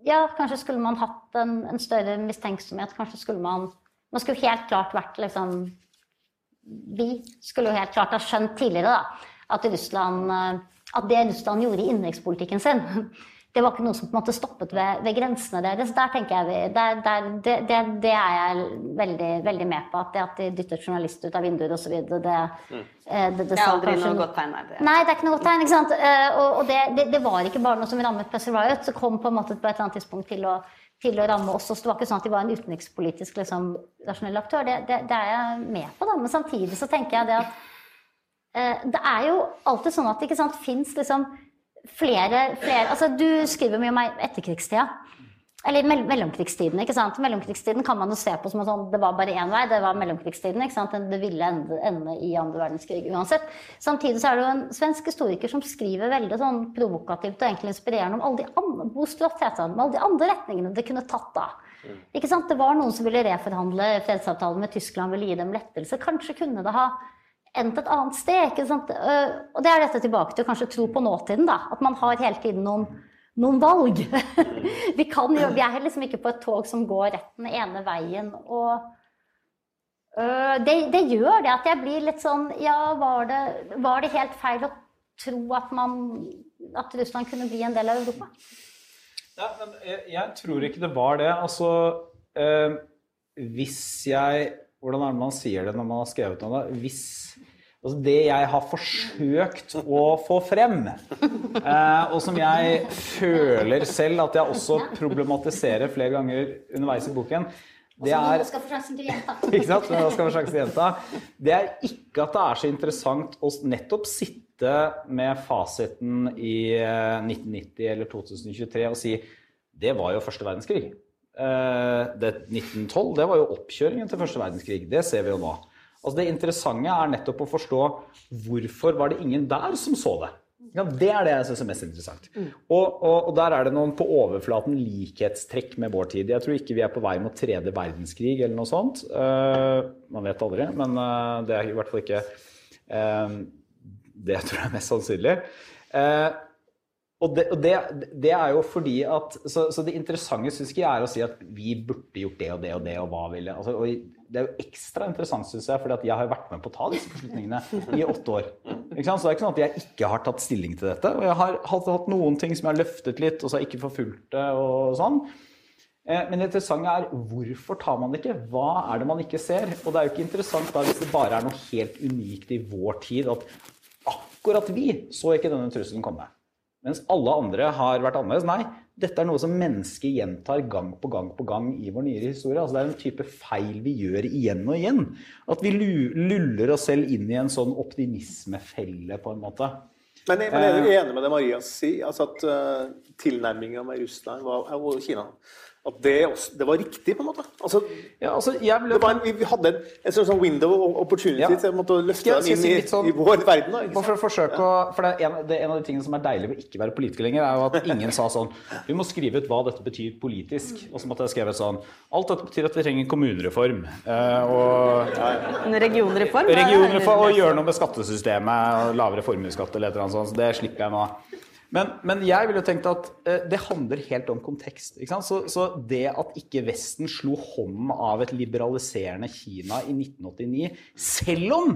Ja, kanskje skulle man hatt en, en større mistenksomhet. Kanskje skulle man Man skulle helt klart vært liksom Vi skulle jo helt klart ha skjønt tidligere da, at Russland eh, at det Russland gjorde i innenrikspolitikken sin, det var ikke noe som på en måte stoppet ved, ved grensene deres. Der tenker jeg der, der, det, det, det, er jeg veldig, veldig, med på. At det at de dyttet journalister ut av vinduer osv. Det, det, mm. det, det, er aldri kanskje, noe godt tegn. Nei, nei, det er ikke noe godt tegn. ikke sant? Eh, og, og det, var ikke bare noe som rammet Pussy Riot. Så kom på en måte på et eller annet tidspunkt til å, til å ramme oss. Så det var ikke sånn at de var en utenrikspolitisk liksom, rasjonell aktør. Det, er jeg med på, da. Men samtidig så tenker jeg det at Eh, det er jo alltid sånn at det fins liksom flere, flere altså Du skriver mye om etterkrigstida. Eller mellomkrigstiden. ikke sant? Mellomkrigstiden kan man jo se på som sånn, det var bare én vei. Det var mellomkrigstiden. ikke sant? Det ville ende, ende i andre verdenskrig uansett. Samtidig så er det jo en svensk historiker som skriver veldig sånn provokativt og egentlig inspirerende om alle de andre, om alle de andre retningene det kunne tatt da. Mm. Ikke sant? Det var noen som ville reforhandle fredsavtalen med Tyskland, ville gi dem lettelse. Kanskje kunne det ha endt et annet sted. ikke sant? Eh, og det er dette tilbake til kanskje tro på nåtiden. da, At man har hele tiden noen, noen valg. vi, kan vi er liksom ikke på et tog som går rett den ene veien. og uh, det, det, gjør det at jeg blir litt sånn Ja, var det, var det helt feil å tro at, man, at Russland kunne bli en del av Europa? Ja, men jeg, jeg tror ikke det var det. Altså, eh, hvis jeg Hvordan er det man sier det når man har skrevet noe? Hvis Altså det jeg har forsøkt å få frem, eh, og som jeg føler selv at jeg også problematiserer flere ganger underveis i boken, det er. Det er ikke at det er så interessant å nettopp sitte med fasiten i 1990 eh, eller 2023 og si det var jo første verdenskrig. Eh, det 1912 det var jo oppkjøringen til første verdenskrig. Det ser vi jo nå. Altså Det interessante er nettopp å forstå hvorfor var det ingen der som så det. Ja, det er det jeg syns er mest interessant. Mm. Og, og, og, der er det noen på overflaten likhetstrekk med vår tid. Jeg tror ikke vi er på vei mot tredje verdenskrig eller noe sånt. Uh, man vet aldri, men uh, det er i hvert fall ikke uh, Det tror jeg er mest sannsynlig. Og, det, og det, det, er jo fordi at Så, så det interessante syns ikke jeg er å si at vi burde gjort det og det og det, og hva ville altså, og det er jo ekstra interessant, syns jeg, fordi jeg har vært med på å ta disse beslutningene i åtte år. Så det er ikke sånn at jeg ikke har tatt stilling til dette. Og jeg har hatt noen ting som jeg har løftet litt, og så har jeg ikke forfulgt det og sånn. Eh, men det interessante er hvorfor tar man det ikke? Hva er det man ikke ser? Og det er jo ikke interessant da hvis det bare er noe helt unikt i vår tid at akkurat vi så ikke denne trusselen komme. Mens alle andre har vært annerledes. Nei, dette er noe som mennesket gjentar gang på gang på gang i vår nyere historie. Altså, det er en type feil vi gjør igjen og igjen. At vi luller oss selv inn i en sånn optimismefelle, på en måte. Men, men er du eh. enig med det Maria sier, altså at uh, tilnærminga med Russland og Kina at det, også, det, var riktig, på en måte. Altså, ja, altså, ble... en, vi, hadde en, en, sånn window of opportunity ja. til å løfte dem inn i, sånn, i, vår verden. Da, for, å forsøke å, for det er en, det er en, av de tingene som er deilig ved å ikke være politiker lenger, er jo at ingen sa sånn Vi må skrive ut hva dette betyr politisk. Og så måtte jeg skrevet sånn Alt dette betyr at vi trenger en kommunereform. Uh, og, en regionreform? Regionreform og gjøre noe med skattesystemet. Lavere formuesskatt eller et eller annet sånt. Så det slipper jeg nå. Men, men, jeg ville tenkt at eh, det handler helt om kontekst. Så, så, det at ikke Vesten slo hånden av et liberaliserende Kina i 1989, selv om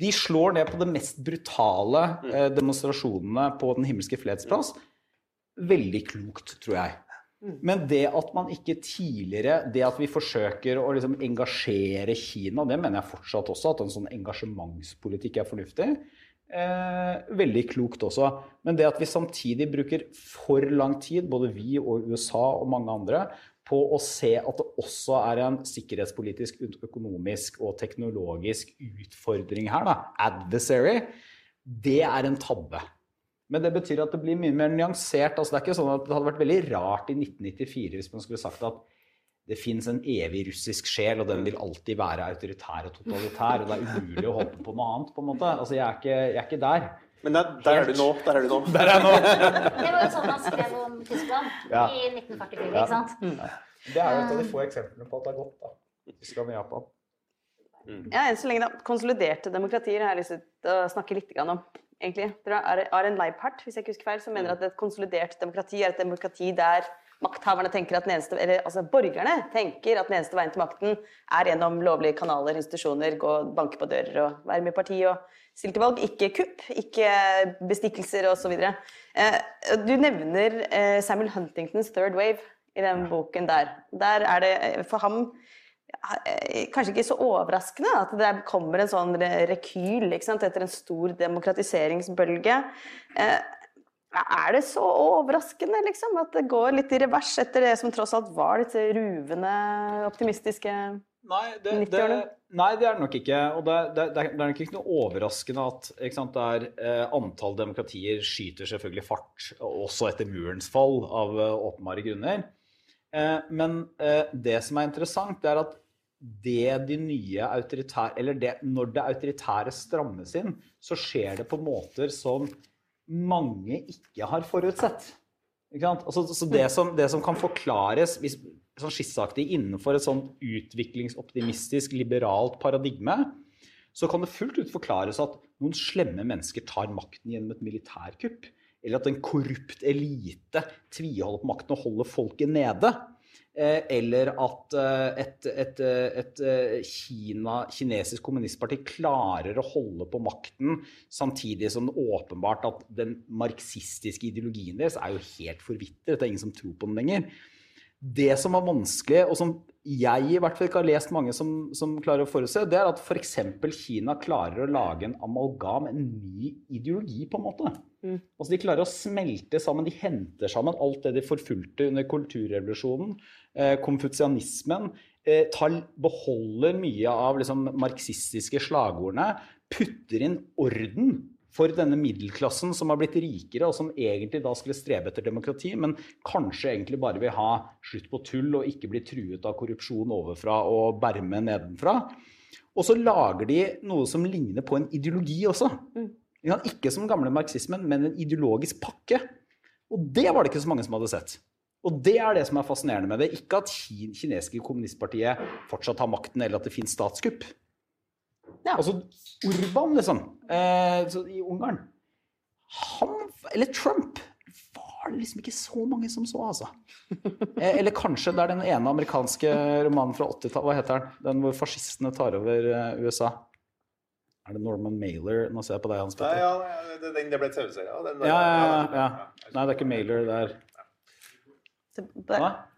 de slår ned på de mest brutale eh, demonstrasjonene på Den himmelske fredsplass, veldig klokt, tror jeg. Men det at man ikke tidligere Det at vi forsøker å liksom engasjere Kina, det mener jeg fortsatt også, at en sånn engasjementspolitikk er fornuftig. Eh, veldig klokt også. Men det at vi samtidig bruker for lang tid, både vi og USA og mange andre, på å se at det også er en sikkerhetspolitisk, økonomisk og teknologisk utfordring her, da, adversary, det er en tabbe. Men det betyr at det blir mye mer nyansert. altså Det er ikke sånn at det hadde vært veldig rart i 1994 hvis man skulle sagt at det fins en evig russisk sjel, og den vil alltid være autoritær og totalitær. Og det er umulig å håpe på noe annet, på en måte. Altså, jeg er ikke, jeg er ikke der. Men der, der, er du nå. Der er du nå. Der er nå. det var jo sånn han skrev om Tyskland ja. i 1944, ikke sant? Ja. Det er jo et av de få eksemplene på at det har gått, da. Tyskland og Japan. Ja, enn så lenge, da. Konsoliderte demokratier har jeg lyst til å snakke litt om. egentlig. Det er Aren Leibhardt, hvis jeg ikke husker feil, som mener at et konsolidert demokrati er et demokrati der makthaverne tenker at den eneste, eller altså borgerne tenker at den eneste veien til makten er gjennom lovlige kanaler, institusjoner, gå banke på dører og være med i parti og stille til valg. Ikke kupp, ikke bestikkelser osv. Eh, du nevner eh, Samuel Huntingtons Third Wave i den boken der. Der er det for ham eh, kanskje ikke så overraskende at det kommer en sånn rekyl etter en stor demokratiseringsbølge. Er det så overraskende liksom, at det går litt i revers etter det som tross alt var litt ruvende optimistiske Nei, det, det, nei, det er det nok ikke. Og det, det, det er nok ikke noe overraskende at sant, er, eh, antall demokratier skyter selvfølgelig fart, også etter murens fall, av uh, åpenbare grunner. Eh, men eh, det som er interessant, er at det de nye autoritære Eller det, når det autoritære strammes inn, så skjer det på måter som mange ikke har forutsett. Altså, så det som, det som, kan forklares hvis, sånn skisseaktig innenfor et sånt utviklingsoptimistisk, liberalt paradigme, så kan det fullt ut forklares at noen slemme mennesker tar makten gjennom et militærkupp. Eller at en korrupt elite tviholder på makten og holder folket nede. Eh, eller at eh, et, et, et, eh, Kina, kinesisk kommunistparti klarer å holde på makten samtidig som det åpenbart at den marxistiske ideologien deres er jo helt forvitret. Det er ingen som tror på den lenger. Det som var vanskelig, og som jeg i hvert fall ikke har lest mange som, som klarer å forutse, det er at f.eks. Kina klarer å lage en amalgam, en ny ideologi, på en måte. Mm. Altså De klarer å smelte sammen, de henter sammen alt det de forfulgte under kulturrevolusjonen, eh, konfutsianismen, eh, beholder mye av liksom, marxistiske slagordene, putter inn orden for denne middelklassen som har blitt rikere, og som egentlig da skulle strebe etter demokrati, men kanskje egentlig bare vil ha slutt på tull og ikke bli truet av korrupsjon overfra og berme nedenfra. Og så lager de noe som ligner på en ideologi også. Mm. Ikke som gamle marxismen, men en ideologisk pakke. Og det var det ikke så mange som hadde sett. Og det er det som er fascinerende med det. Ikke at kinesiske kommunistpartiet fortsatt har makten, eller at det finnes statskupp. Ja. Altså Urban, liksom, i Ungarn Han, eller Trump, var det liksom ikke så mange som så, altså. Eh, eller kanskje det er den ene amerikanske romanen fra 80-tallet, hva heter den? Den hvor fascistene tar over uh, USA. Er det Norman Mailer? Nå ser jeg på deg, Hans Petter. Ja, ja, det, den det ble TV-serie av. Ja, ja, ja, Nei, det er ikke Mailer, det er?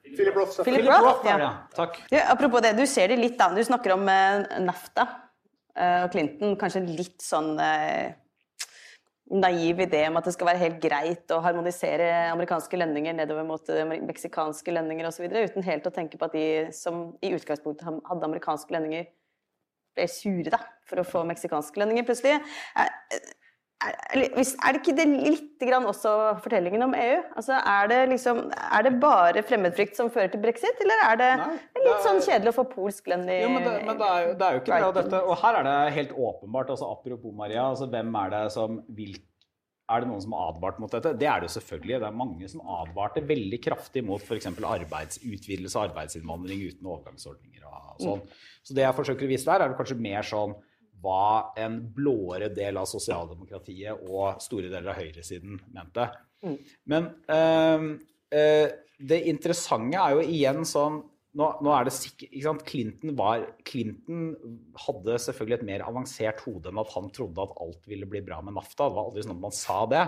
Philip Roth. Philip Roth, ja. Takk. apropos det, du ser det litt, da. Du snakker om uh, NAFTA. Eh, og Clinton kanskje litt sånn eh, naiv idé om at det skal være helt greit å harmonisere amerikanske lønninger nedover mot eh, meksikanske lønninger osv., uten helt å tenke på at de som i utgangspunktet hadde amerikanske lønninger, ble sure da, for å få meksikanske lønninger plutselig er, er det ikke det litt grann også fortellingen om EU? Altså, er, det liksom, er det bare fremmedfrykt som fører til brexit, eller er det, Nei, det litt er, sånn kjedelig å få polsk lønn i ja, Men, det, men det, er jo, det, er jo, ikke bra, dette. Og her er det helt åpenbart, altså apropos Maria, altså, hvem er det som vil er det noen som har advart mot dette? Det er det jo selvfølgelig. Det er mange som advarte veldig kraftig mot f.eks. utvidelse og arbeidsinnvandring uten overgangsordninger og sånn. Mm. Så det jeg forsøker å vise der, er kanskje mer sånn hva en blåere del av sosialdemokratiet og store deler av høyresiden mente. Mm. Men øh, øh, det interessante er jo igjen sånn nå, nå, er det sikkert Clinton, var, Clinton hadde selvfølgelig et mer avansert hode enn at han trodde at alt ville bli bra med NAFTA. Det var aldri sånn at man sa det.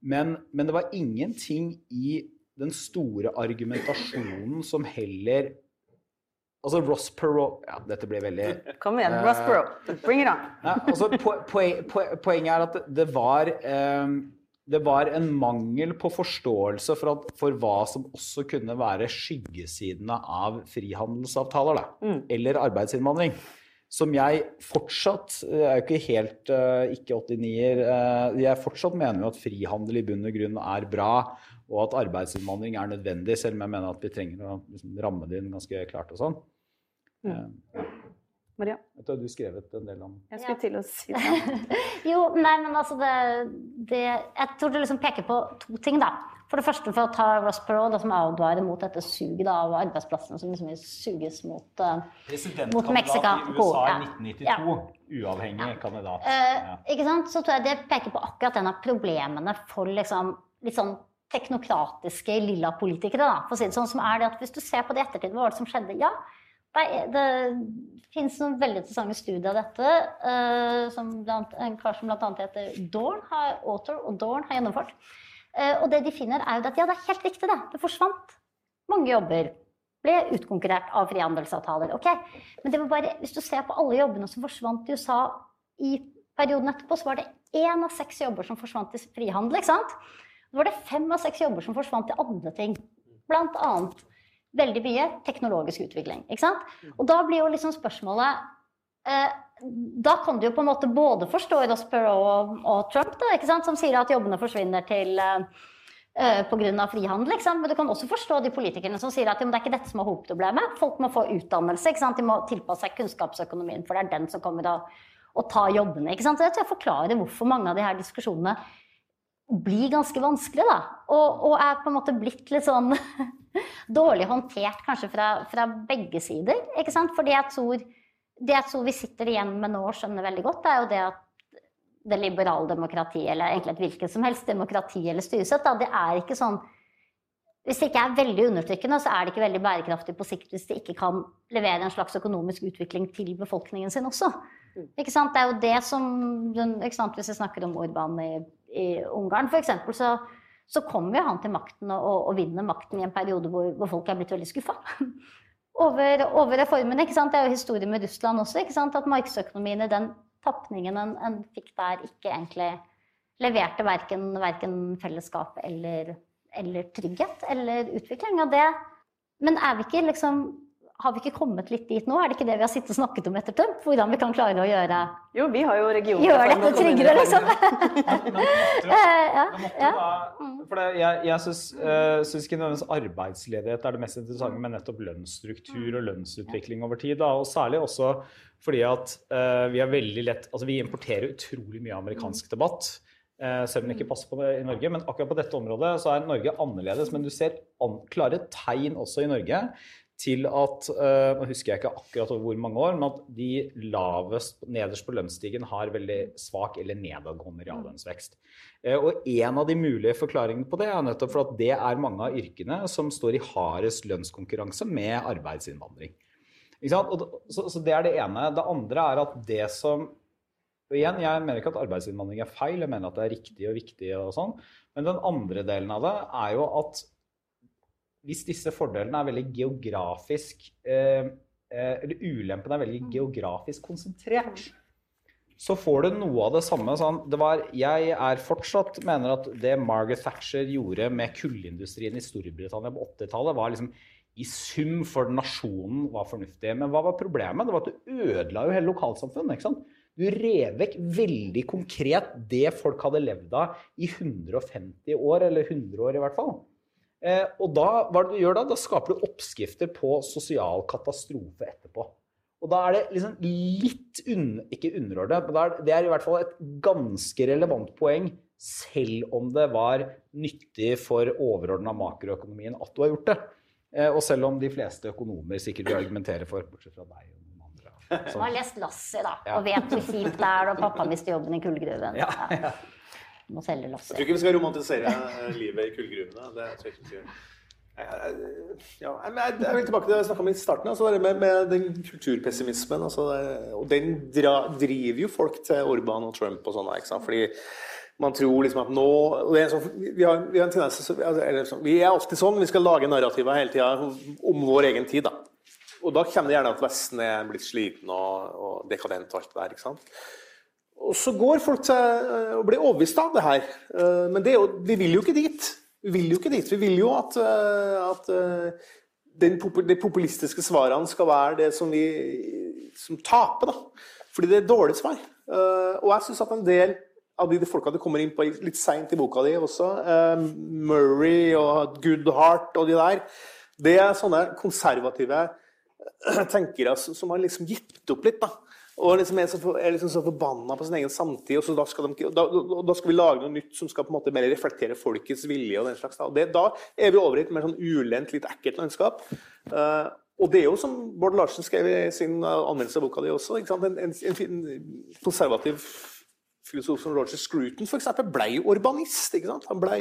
Men, men det var ingenting i den store argumentasjonen som heller Altså Ross Perot Ja, dette blir veldig Kom igjen, uh, Ross Perot. Bring it on. Ja, altså, poen, poen, poenget er at det var um, det var en mangel på forståelse for, at, for, hva som også kunne være skyggesidene av frihandelsavtaler, da, mm. eller arbeidsinnvandring. Som jeg fortsatt Jeg er jo ikke helt uh, ikke 89-er. Uh, jeg fortsatt mener jo at frihandel i bunn og grunn er bra, og at arbeidsinnvandring er nødvendig, selv om jeg mener at vi trenger å liksom, ramme det inn ganske klart og sånn. Mm. Ja. Maria, du, har du skrevet en del om jeg skulle til å si det. Jo, nei, men altså det, det Jeg tror det liksom peker på to ting, da. For det første for å ta Ross Perot, som advarer mot dette suget da, av arbeidsplassene som liksom suges mot uh, Mot Mexico. I USA i Ja. 1992. Uavhengig kandidat. Eh, Ja. Ikke sant? Så tror jeg det peker på akkurat en av problemene for liksom, litt sånn teknokratiske lilla politikere. Da, for å si det sånn, som er det at Hvis du ser på det i ettertid, hva var det som skjedde? Ja, det, det finnes noen veldig interessante studier av dette. uh, som blant, en kar som bl.a. heter Dorn, har, Author og Dorn har gjennomført. Uh, og det de finner, er jo at ja, det er helt riktig, det. Det forsvant mange jobber. Ble utkonkurrert av frihandelsavtaler. ok, Men det var bare, hvis du ser på alle jobbene som forsvant i USA i perioden etterpå, så var det én av seks jobber som forsvant i frihandel. ikke sant? Så var det fem av seks jobber som forsvant til andre ting. Blant annet veldig mye teknologisk utvikling. ikke sant? Og da blir jo liksom spørsmålet eh, Da kan du jo på en måte både forstå Ross Perot og, og Trump, da, ikke sant? som sier at jobbene forsvinner til eh, eh, Pga. frihandel. Ikke sant? Men du kan også forstå de politikerne som sier at det er ikke dette som er hovedproblemet. Folk må få utdannelse. Ikke sant? De må tilpasse seg kunnskapsøkonomien, for det er den som kommer til å ta jobbene. Ikke sant? Så jeg tror jeg forklarer hvorfor mange av de her diskusjonene blir ganske vanskelig, Da. Og, og er på en måte blitt litt sånn dårlig håndtert kanskje fra, fra begge sider. Ikke sant? Fordi jeg tror, det jeg tror vi sitter igjen med nå og skjønner veldig godt, det er jo det at det liberale demokratiet, eller egentlig et hvilket som helst demokrati eller styresett, da, det er ikke sånn Hvis det ikke er veldig undertrykkende, så er det ikke veldig bærekraftig på sikt hvis det ikke kan levere en slags økonomisk utvikling til befolkningen sin også. Ikke sant? Det er jo det som? Hvis vi snakker om Orban i, i Ungarn, f.eks., så, så kommer jo han til makten og, og vinner makten i en periode hvor, hvor folk er blitt veldig skuffa. Over, over reformene. ikke sant? Det er jo historie med Russland også. ikke sant? At markedsøkonomien i den tapningen en, en fikk der, ikke egentlig leverte verken, verken fellesskap eller, eller trygghet eller utvikling. Og det, men er vi ikke liksom har vi ikke kommet litt dit nå? Er det ikke det vi har sittet og snakket om etter tømt? Hvordan vi kan klare å gjøre, Jo, vi har jo regioner gjøre dette tryggere, liksom? Eh, ja, ja. for jeg jeg syns, eh, ikke nødvendigvis arbeidsledighet er det mest interessante, men nettopp lønnsstruktur og lønnsutvikling over tid. Da. Og særlig også fordi at uh, vi er veldig lett Altså vi importerer utrolig mye amerikansk debatt. eh, selv om det ikke passer på det i Norge. Men akkurat på dette området så er Norge annerledes. Men du ser klare tegn også i Norge til at eh, Nå husker jeg ikke akkurat over hvor mange år, men at de lavest, nederst på lønnsstigen har veldig svak eller nedadgående reallønnsvekst. Eh, Og en av de mulige forklaringene på det er nettopp for at det er mange av yrkene som står i hardest lønnskonkurranse med arbeidsinnvandring. Ikke sant? Og, så, så det er det ene. Det andre er at det som og igjen, Jeg mener ikke at arbeidsinnvandring er feil, jeg mener at det er riktig og viktig. og sånn, Men den andre delen av det er jo at hvis disse fordelene er veldig geografisk eh, eh, Eller ulempene er veldig geografisk konsentrert, så får du noe av det samme. Sånn, det var, jeg er fortsatt mener at det Margaret Thatcher gjorde med kullindustrien i Storbritannia på 80-tallet, var liksom i sum for nasjonen var fornuftig. Men hva var problemet? Det var at du ødela jo hele lokalsamfunnet. ikke sant? Du rev vekk veldig konkret det folk hadde levd av i 150 år, eller 100 år i hvert fall. Eh, og da, hva du gjør da? Da skaper du oppskrifter på sosial katastrofe etterpå. Og da er det liksom litt un, ikke underordnet, men er, det er i hvert fall et ganske relevant poeng, selv om det var nyttig for overordna makroøkonomien at du har gjort det. Eh, og selv om de fleste økonomer sikkert vil argumentere for, bortsett fra deg og noen andre. Sånn. har lest Lassie, da, Ja. og vet hvor kjipt det er når pappa mister jobben i kullgruven. Ja, ja. Må selge Jeg tror ikke vi skal romantisere eh, livet i kullgruvene. Det tror jeg ikke vi skal gjøre. Ja, jeg, vil tilbake til det jeg snakka om i starten, altså med, med den kulturpessimismen. Altså og den dra, driver jo folk til Orban og Trump og sånn. Fordi man tror liksom at nå sånn, vi, har, vi har en tendens altså, Vi er alltid sånn. Vi skal lage narrativer hele tida om vår egen tid. da. Og da kommer det gjerne at Vesten er blitt sliten og, og dekadent og alt det der. ikke sant? Og så går folk til og å bli overbevist av det her. Eh, Men det vi vil jo ikke dit. Vi vil jo ikke dit. Vi vil jo at, eh, at eh, de populistiske svarene skal være det som vi som taper, da. Fordi det er dårlige svar. Eh, Og jeg syns at en del av de folka du kommer inn på litt seint i boka di også, eh, Murray og Goodhart og de der, det er sånne konservative tenkere som har liksom gitt opp litt. da. Og liksom er, så, for- er liksom så forbanna på sin egen samtid. og da skal, de, da, da, skal vi lage noe nytt som skal på en måte mer reflektere folkets vilje. og den slags. Da, det, da er vi over i et mer sånn ulendt, litt ekkelt landskap. Uh, og det er jo som Bård Larsen skrev i sin eh, anmeldelse av boka di også? En, en, en konservativ filosof som Roger Scruton for eksempel, ble urbanist. Han ble,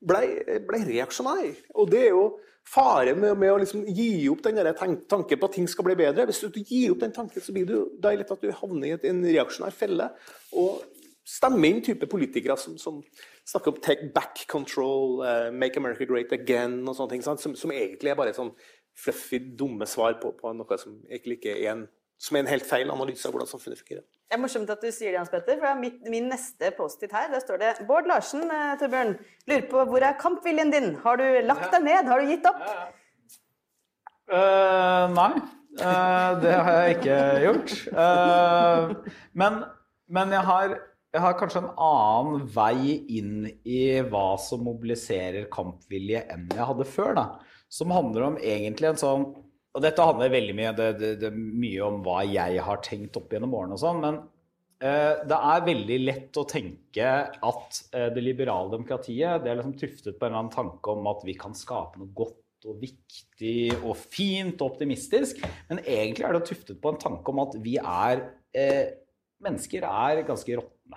ble, ble reaksjonær. Og det er jo fare med, med å liksom gi opp den tanken på at ting skal bli bedre. Hvis du gir opp den tanken, så blir du, lett at du havner i en reaksjonær felle. Og stemmer inn type politikere som, som snakker om 'take back control', uh, 'make America great again' og sånne ting? Som, som egentlig er bare sånn fluffy, dumme svar på, på noe som egentlig ikke er en som er en helt feil analyse av hvordan samfunnet fungerer. Det er morsomt at du sier det, Hans Petter. For mitt, min neste post-it her, der står det Bård Larsen, eh, Torbjørn, lurer på hvor er kampviljen din? Har du lagt deg ned? Har du gitt opp? Eh, nei, uh, det har jeg ikke gjort. Uh, men, men jeg, har, jeg har kanskje en annen vei inn i hva som mobiliserer kampvilje enn jeg hadde før. da. Som handler om egentlig en sånn Og dette handler veldig mye, det, det, det, mye om hva jeg har tenkt opp gjennom årene og sånn. men Eh, Det er veldig lett å tenke at eh, det liberale demokratiet det er liksom tuftet på en eller annen tanke om at vi kan skape noe godt og viktig og fint og optimistisk. Men egentlig er det tuftet på en tanke om at vi er eh, Mennesker er ganske råtne.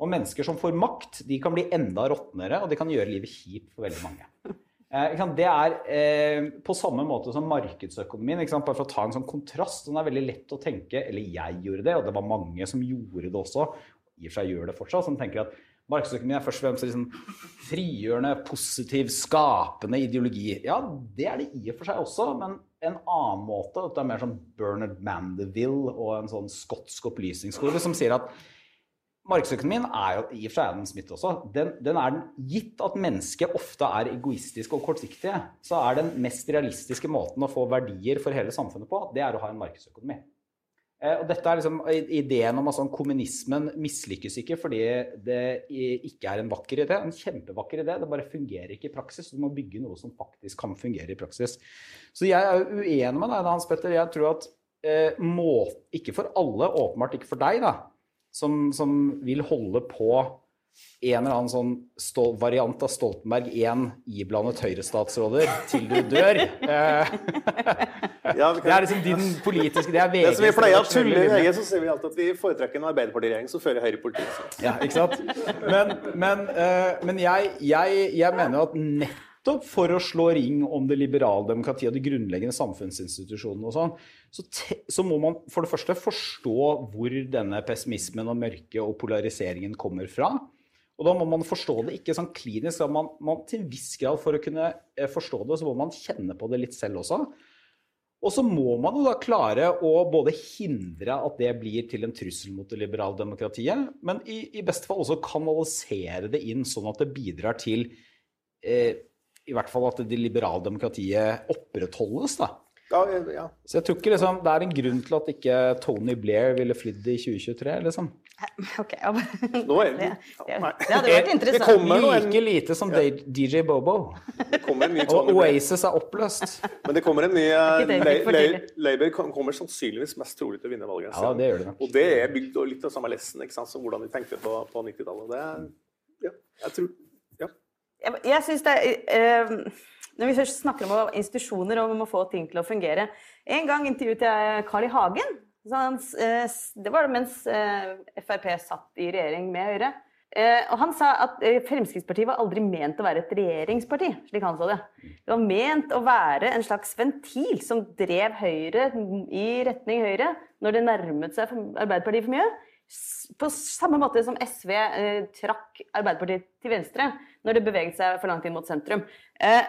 Og mennesker som får makt, de kan bli enda råtnere, og de kan gjøre livet kjipt for veldig mange. Eh, det er eh, på samme måte som markedsøkonomien. Bare for å ta en sånn kontrast. Den er veldig lett å tenke, eller jeg gjorde det, og det var mange som gjorde det også, i og for seg gjør det fortsatt, som tenker at markedsøkonomi er først og fremst liksom frigjørende, positiv, skapende ideologi. Ja, det er det i og for seg også, men en annen måte. Det er mer som Bernard Mandeville og en sånn skotsk opplysningsskole som sier at Markedsøkonomien er jo i og for seg Adam smitte også. Den, den er gitt at mennesket ofte er egoistiske og kortsiktige, så er den mest realistiske måten å få verdier for hele samfunnet på, det er å ha en markedsøkonomi. Eh, og dette er liksom Ideen om at sånn, kommunismen mislykkes ikke fordi det ikke er en vakker idé. En kjempevakker idé, det bare fungerer ikke i praksis. Du må bygge noe som faktisk kan fungere i praksis. Så jeg er uenig med deg, Hans Petter. Jeg tror at eh, må, ikke for alle, åpenbart ikke for deg, da, som, som vil holde på en eller annen sånn stol, variant av Stoltenberg 1 iblandet Høyre-statsråder til du dør. Eh, Ja, det er liksom din politiske Det er VG. Det som vi pleier å tulle i VG, så ser vi alltid at vi foretrekker en Arbeiderparti-regjering som fører høyrepolitikk. Ja, ikke sant? Men, men, eh, men jeg, jeg, jeg mener jo at nettopp for å slå ring om det liberale demokratiet og de grunnleggende samfunnsinstitusjonene og sånn, så, så må man for det første forstå hvor denne pessimismen og mørket og polariseringen kommer fra. Og da må man forstå det ikke sånn klinisk. da Man, man, til en viss grad For å kunne eh, forstå det, så må man kjenne på det litt selv også. Og så må man jo da klare å både hindre at det blir til en trussel mot det liberale demokratiet, men i, i beste fall også kanalisere det inn sånn at det bidrar til eh, i hvert fall at det liberale demokratiet opprettholdes. da. Ja, ja. Så jeg tror ikke liksom, det er en grunn til at ikke Tony Blair ville flydd i 2023. liksom. Ok, ja. Nå er det, det, det, nei. det hadde vært Det interessant. kommer noe, en, Like lite som DJ Bobo. det kommer en ny Og Tony Blair. Oasis er oppløst. Men det kommer en ny det, tidlig. Labour kommer sannsynligvis mest trolig til å vinne valget. Ja, det gjør det. Og det er bygd og litt av samme lessen ikke sant, som hvordan de tenkte på, på 90-tallet. Det er, ja, jeg tror ja. Jeg, jeg synes det er, eh, Når vi først snakker om institusjoner og om å få ting til å fungere En gang intervjuet jeg Carl I. Hagen. Han, eh, det var det mens eh, Frp satt i regjering med Høyre. Eh, og han sa at Fremskrittspartiet var aldri ment å være et regjeringsparti, slik han så det. Det var ment å være en slags ventil som drev Høyre i retning Høyre når det nærmet seg Arbeiderpartiet for mye. På samme måte som SV eh, trakk Arbeiderpartiet til venstre når det beveget seg for langt inn mot sentrum. Eh,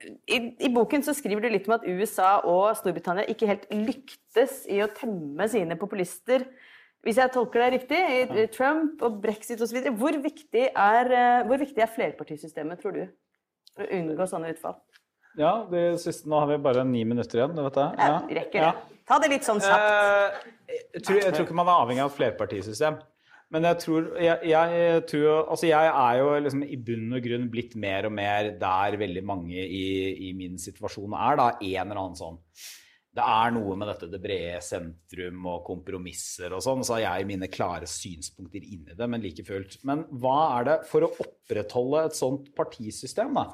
i, I boken så skriver du litt om at USA og Storbritannia ikke helt lyktes i å temme sine populister. Hvis jeg tolker deg riktig, i Trump og brexit osv. Hvor, viktig er, eh, hvor viktig er flerpartisystemet, tror du? For å unngå sånne utfall. Ja, det siste, nå har vi bare ni minutter igjen. Vet jeg. Ja, rekker det. Ta det litt sånn kjapt. Eh, jeg, tror, jeg tror ikke man er avhengig av et flerpartisystem. Men jeg tror, jeg, jeg, tror altså jeg er jo liksom i bunn og grunn blitt mer og mer der veldig mange i, i min situasjon er. da, En eller annen sånn det er noe med dette det brede sentrum og kompromisser og sånn, så har jeg mine klare synspunkter inni det, men like fullt. Men hva er det for å opprettholde et sånt partisystem, da?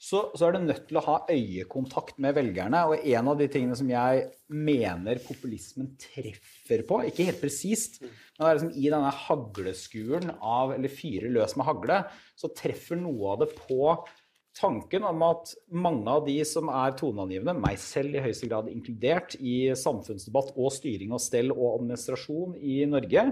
Så, så er det nødt til å ha øyekontakt med velgerne. Og en av de tingene som jeg mener populismen treffer på, ikke helt presist, men det er liksom i denne hagleskuren av, eller fyrer løs med hagle, så treffer noe av det på tanken om at mange av de som er toneangivende, meg selv i høyeste grad inkludert, i samfunnsdebatt og styring og stell og administrasjon i Norge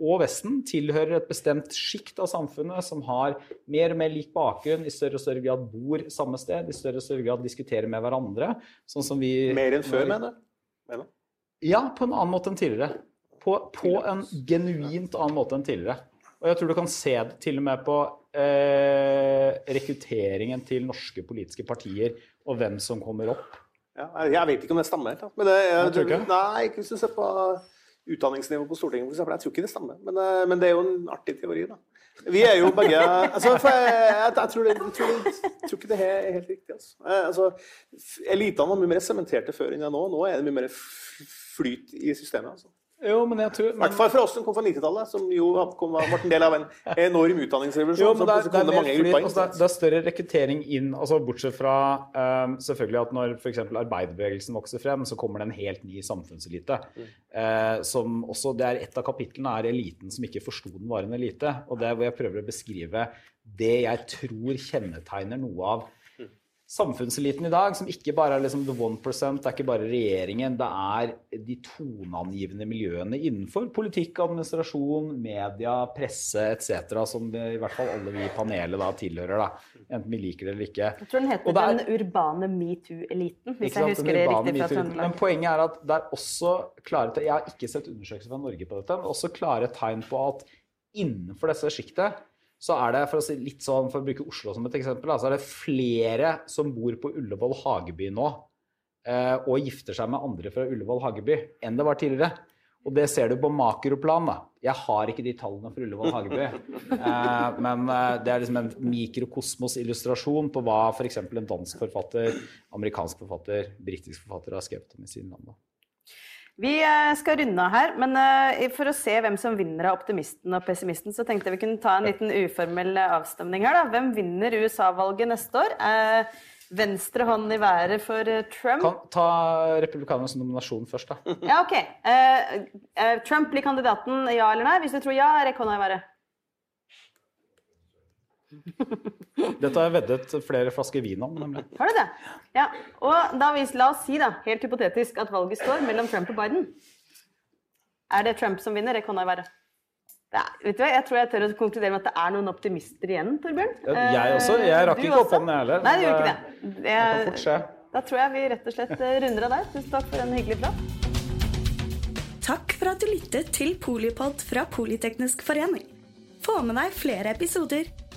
og Vesten, tilhører et bestemt sjikt av samfunnet som har mer og mer lik bakgrunn, i større og større grad bor samme sted, i større og større grad diskuterer med hverandre. Sånn som vi Mer enn før, mener du? Ja, på en annen måte enn tidligere. På, på en genuint annen måte enn tidligere. Og jeg tror du kan se det til og med på eh, rekrutteringen til norske politiske partier og hvem som kommer opp. Ja, jeg vet ikke om det stemmer. Men det, jeg, Jeg tror ikke. Nei, ikke hvis du ser på utdanningsnivået på Stortinget, eksempel. Jeg tror ikke det stemmer. Men, eh, men det er jo en artig teori, da. Vi er jo begge altså, jeg, jeg, jeg, tror det, jeg, tror det, jeg tror ikke det er helt riktig. Altså. Eh, altså, elitene var mye mer sementerte før enn jeg nå. Nå er det mye mer flyt i systemet. Altså. Jo, men jeg tror I hvert fall for oss som kom fra 90-tallet, som jo kom, var en del av en enorm utdanningsrevolusjon. Jo, men det er, det er, flyt, altså det, er, større rekruttering inn, altså bortsett fra um, selvfølgelig at når f.eks. arbeiderbevegelsen vokser frem, så kommer det en helt ny samfunnselite. Eh, som også, det er Et av kapitlene er eliten som ikke forsto den var en elite. Og det er hvor jeg prøver å beskrive det jeg tror kjennetegner noe av samfunnseliten i dag, som ikke bare er liksom the one percent, det er ikke bare regjeringen, det er de toneangivende miljøene innenfor politikk, administrasjon, media, presse etc., som det, i hvert fall alle vi i panelet da tilhører, da, enten vi liker det eller ikke. Jeg tror den heter er- Den urbane metoo-eliten, hvis jeg husker det riktig fra. Trøndelag. Men poenget er at det er også klare Jeg har ikke sett undersøkelser fra Norge på dette, men også klare tegn på at innenfor dette sjiktet så er det, for å si litt sånn, for å bruke Oslo som et eksempel, så er det flere som bor på Ullevål Hageby nå eh, og gifter seg med andre fra Ullevål Hageby enn det var tidligere. Og det ser du på makroplan. da. Jeg har ikke de tallene for Ullevål Hageby. Eh, men eh, det er liksom en mikrokosmos-illustrasjon på hva f.eks. en dansk forfatter, amerikansk forfatter, britisk forfatter har skrevet om i sine land. da. Vi eh, skal runde av her, men eh, for å se hvem som vinner av optimisten og pessimisten, så tenkte jeg vi kunne ta en liten uformell eh, avstemning her. da. Hvem vinner USA-valget neste år? Venstre hånd i været for Trump? Kan ta republikanernes nominasjon først, da. Ja, OK. Trump blir kandidaten, ja eller nei? Hvis du tror ja, rekk hånda i været. Dette har jeg veddet flere flasker vin om, nemlig. Har du det? Ja. Og da hvis, la oss si, da, helt hypotetisk, at valget står mellom Trump og Biden. Er det Trump som vinner? Det kan da være. Det er, vet du hva, Jeg tror jeg tør å konkludere med at det er noen optimister igjen, Torbjørn. Ja, jeg også. Jeg rakk du ikke opp hånden, jeg heller. Nei, du gjør gjorde det- ikke det. Det kan fort skje. da tror jeg vi rett og slett eh, runder av der. Tusen takk for en hyggelig prat. Takk for at du lyttet til Polipod fra Politeknisk forening. Få med deg flere episoder,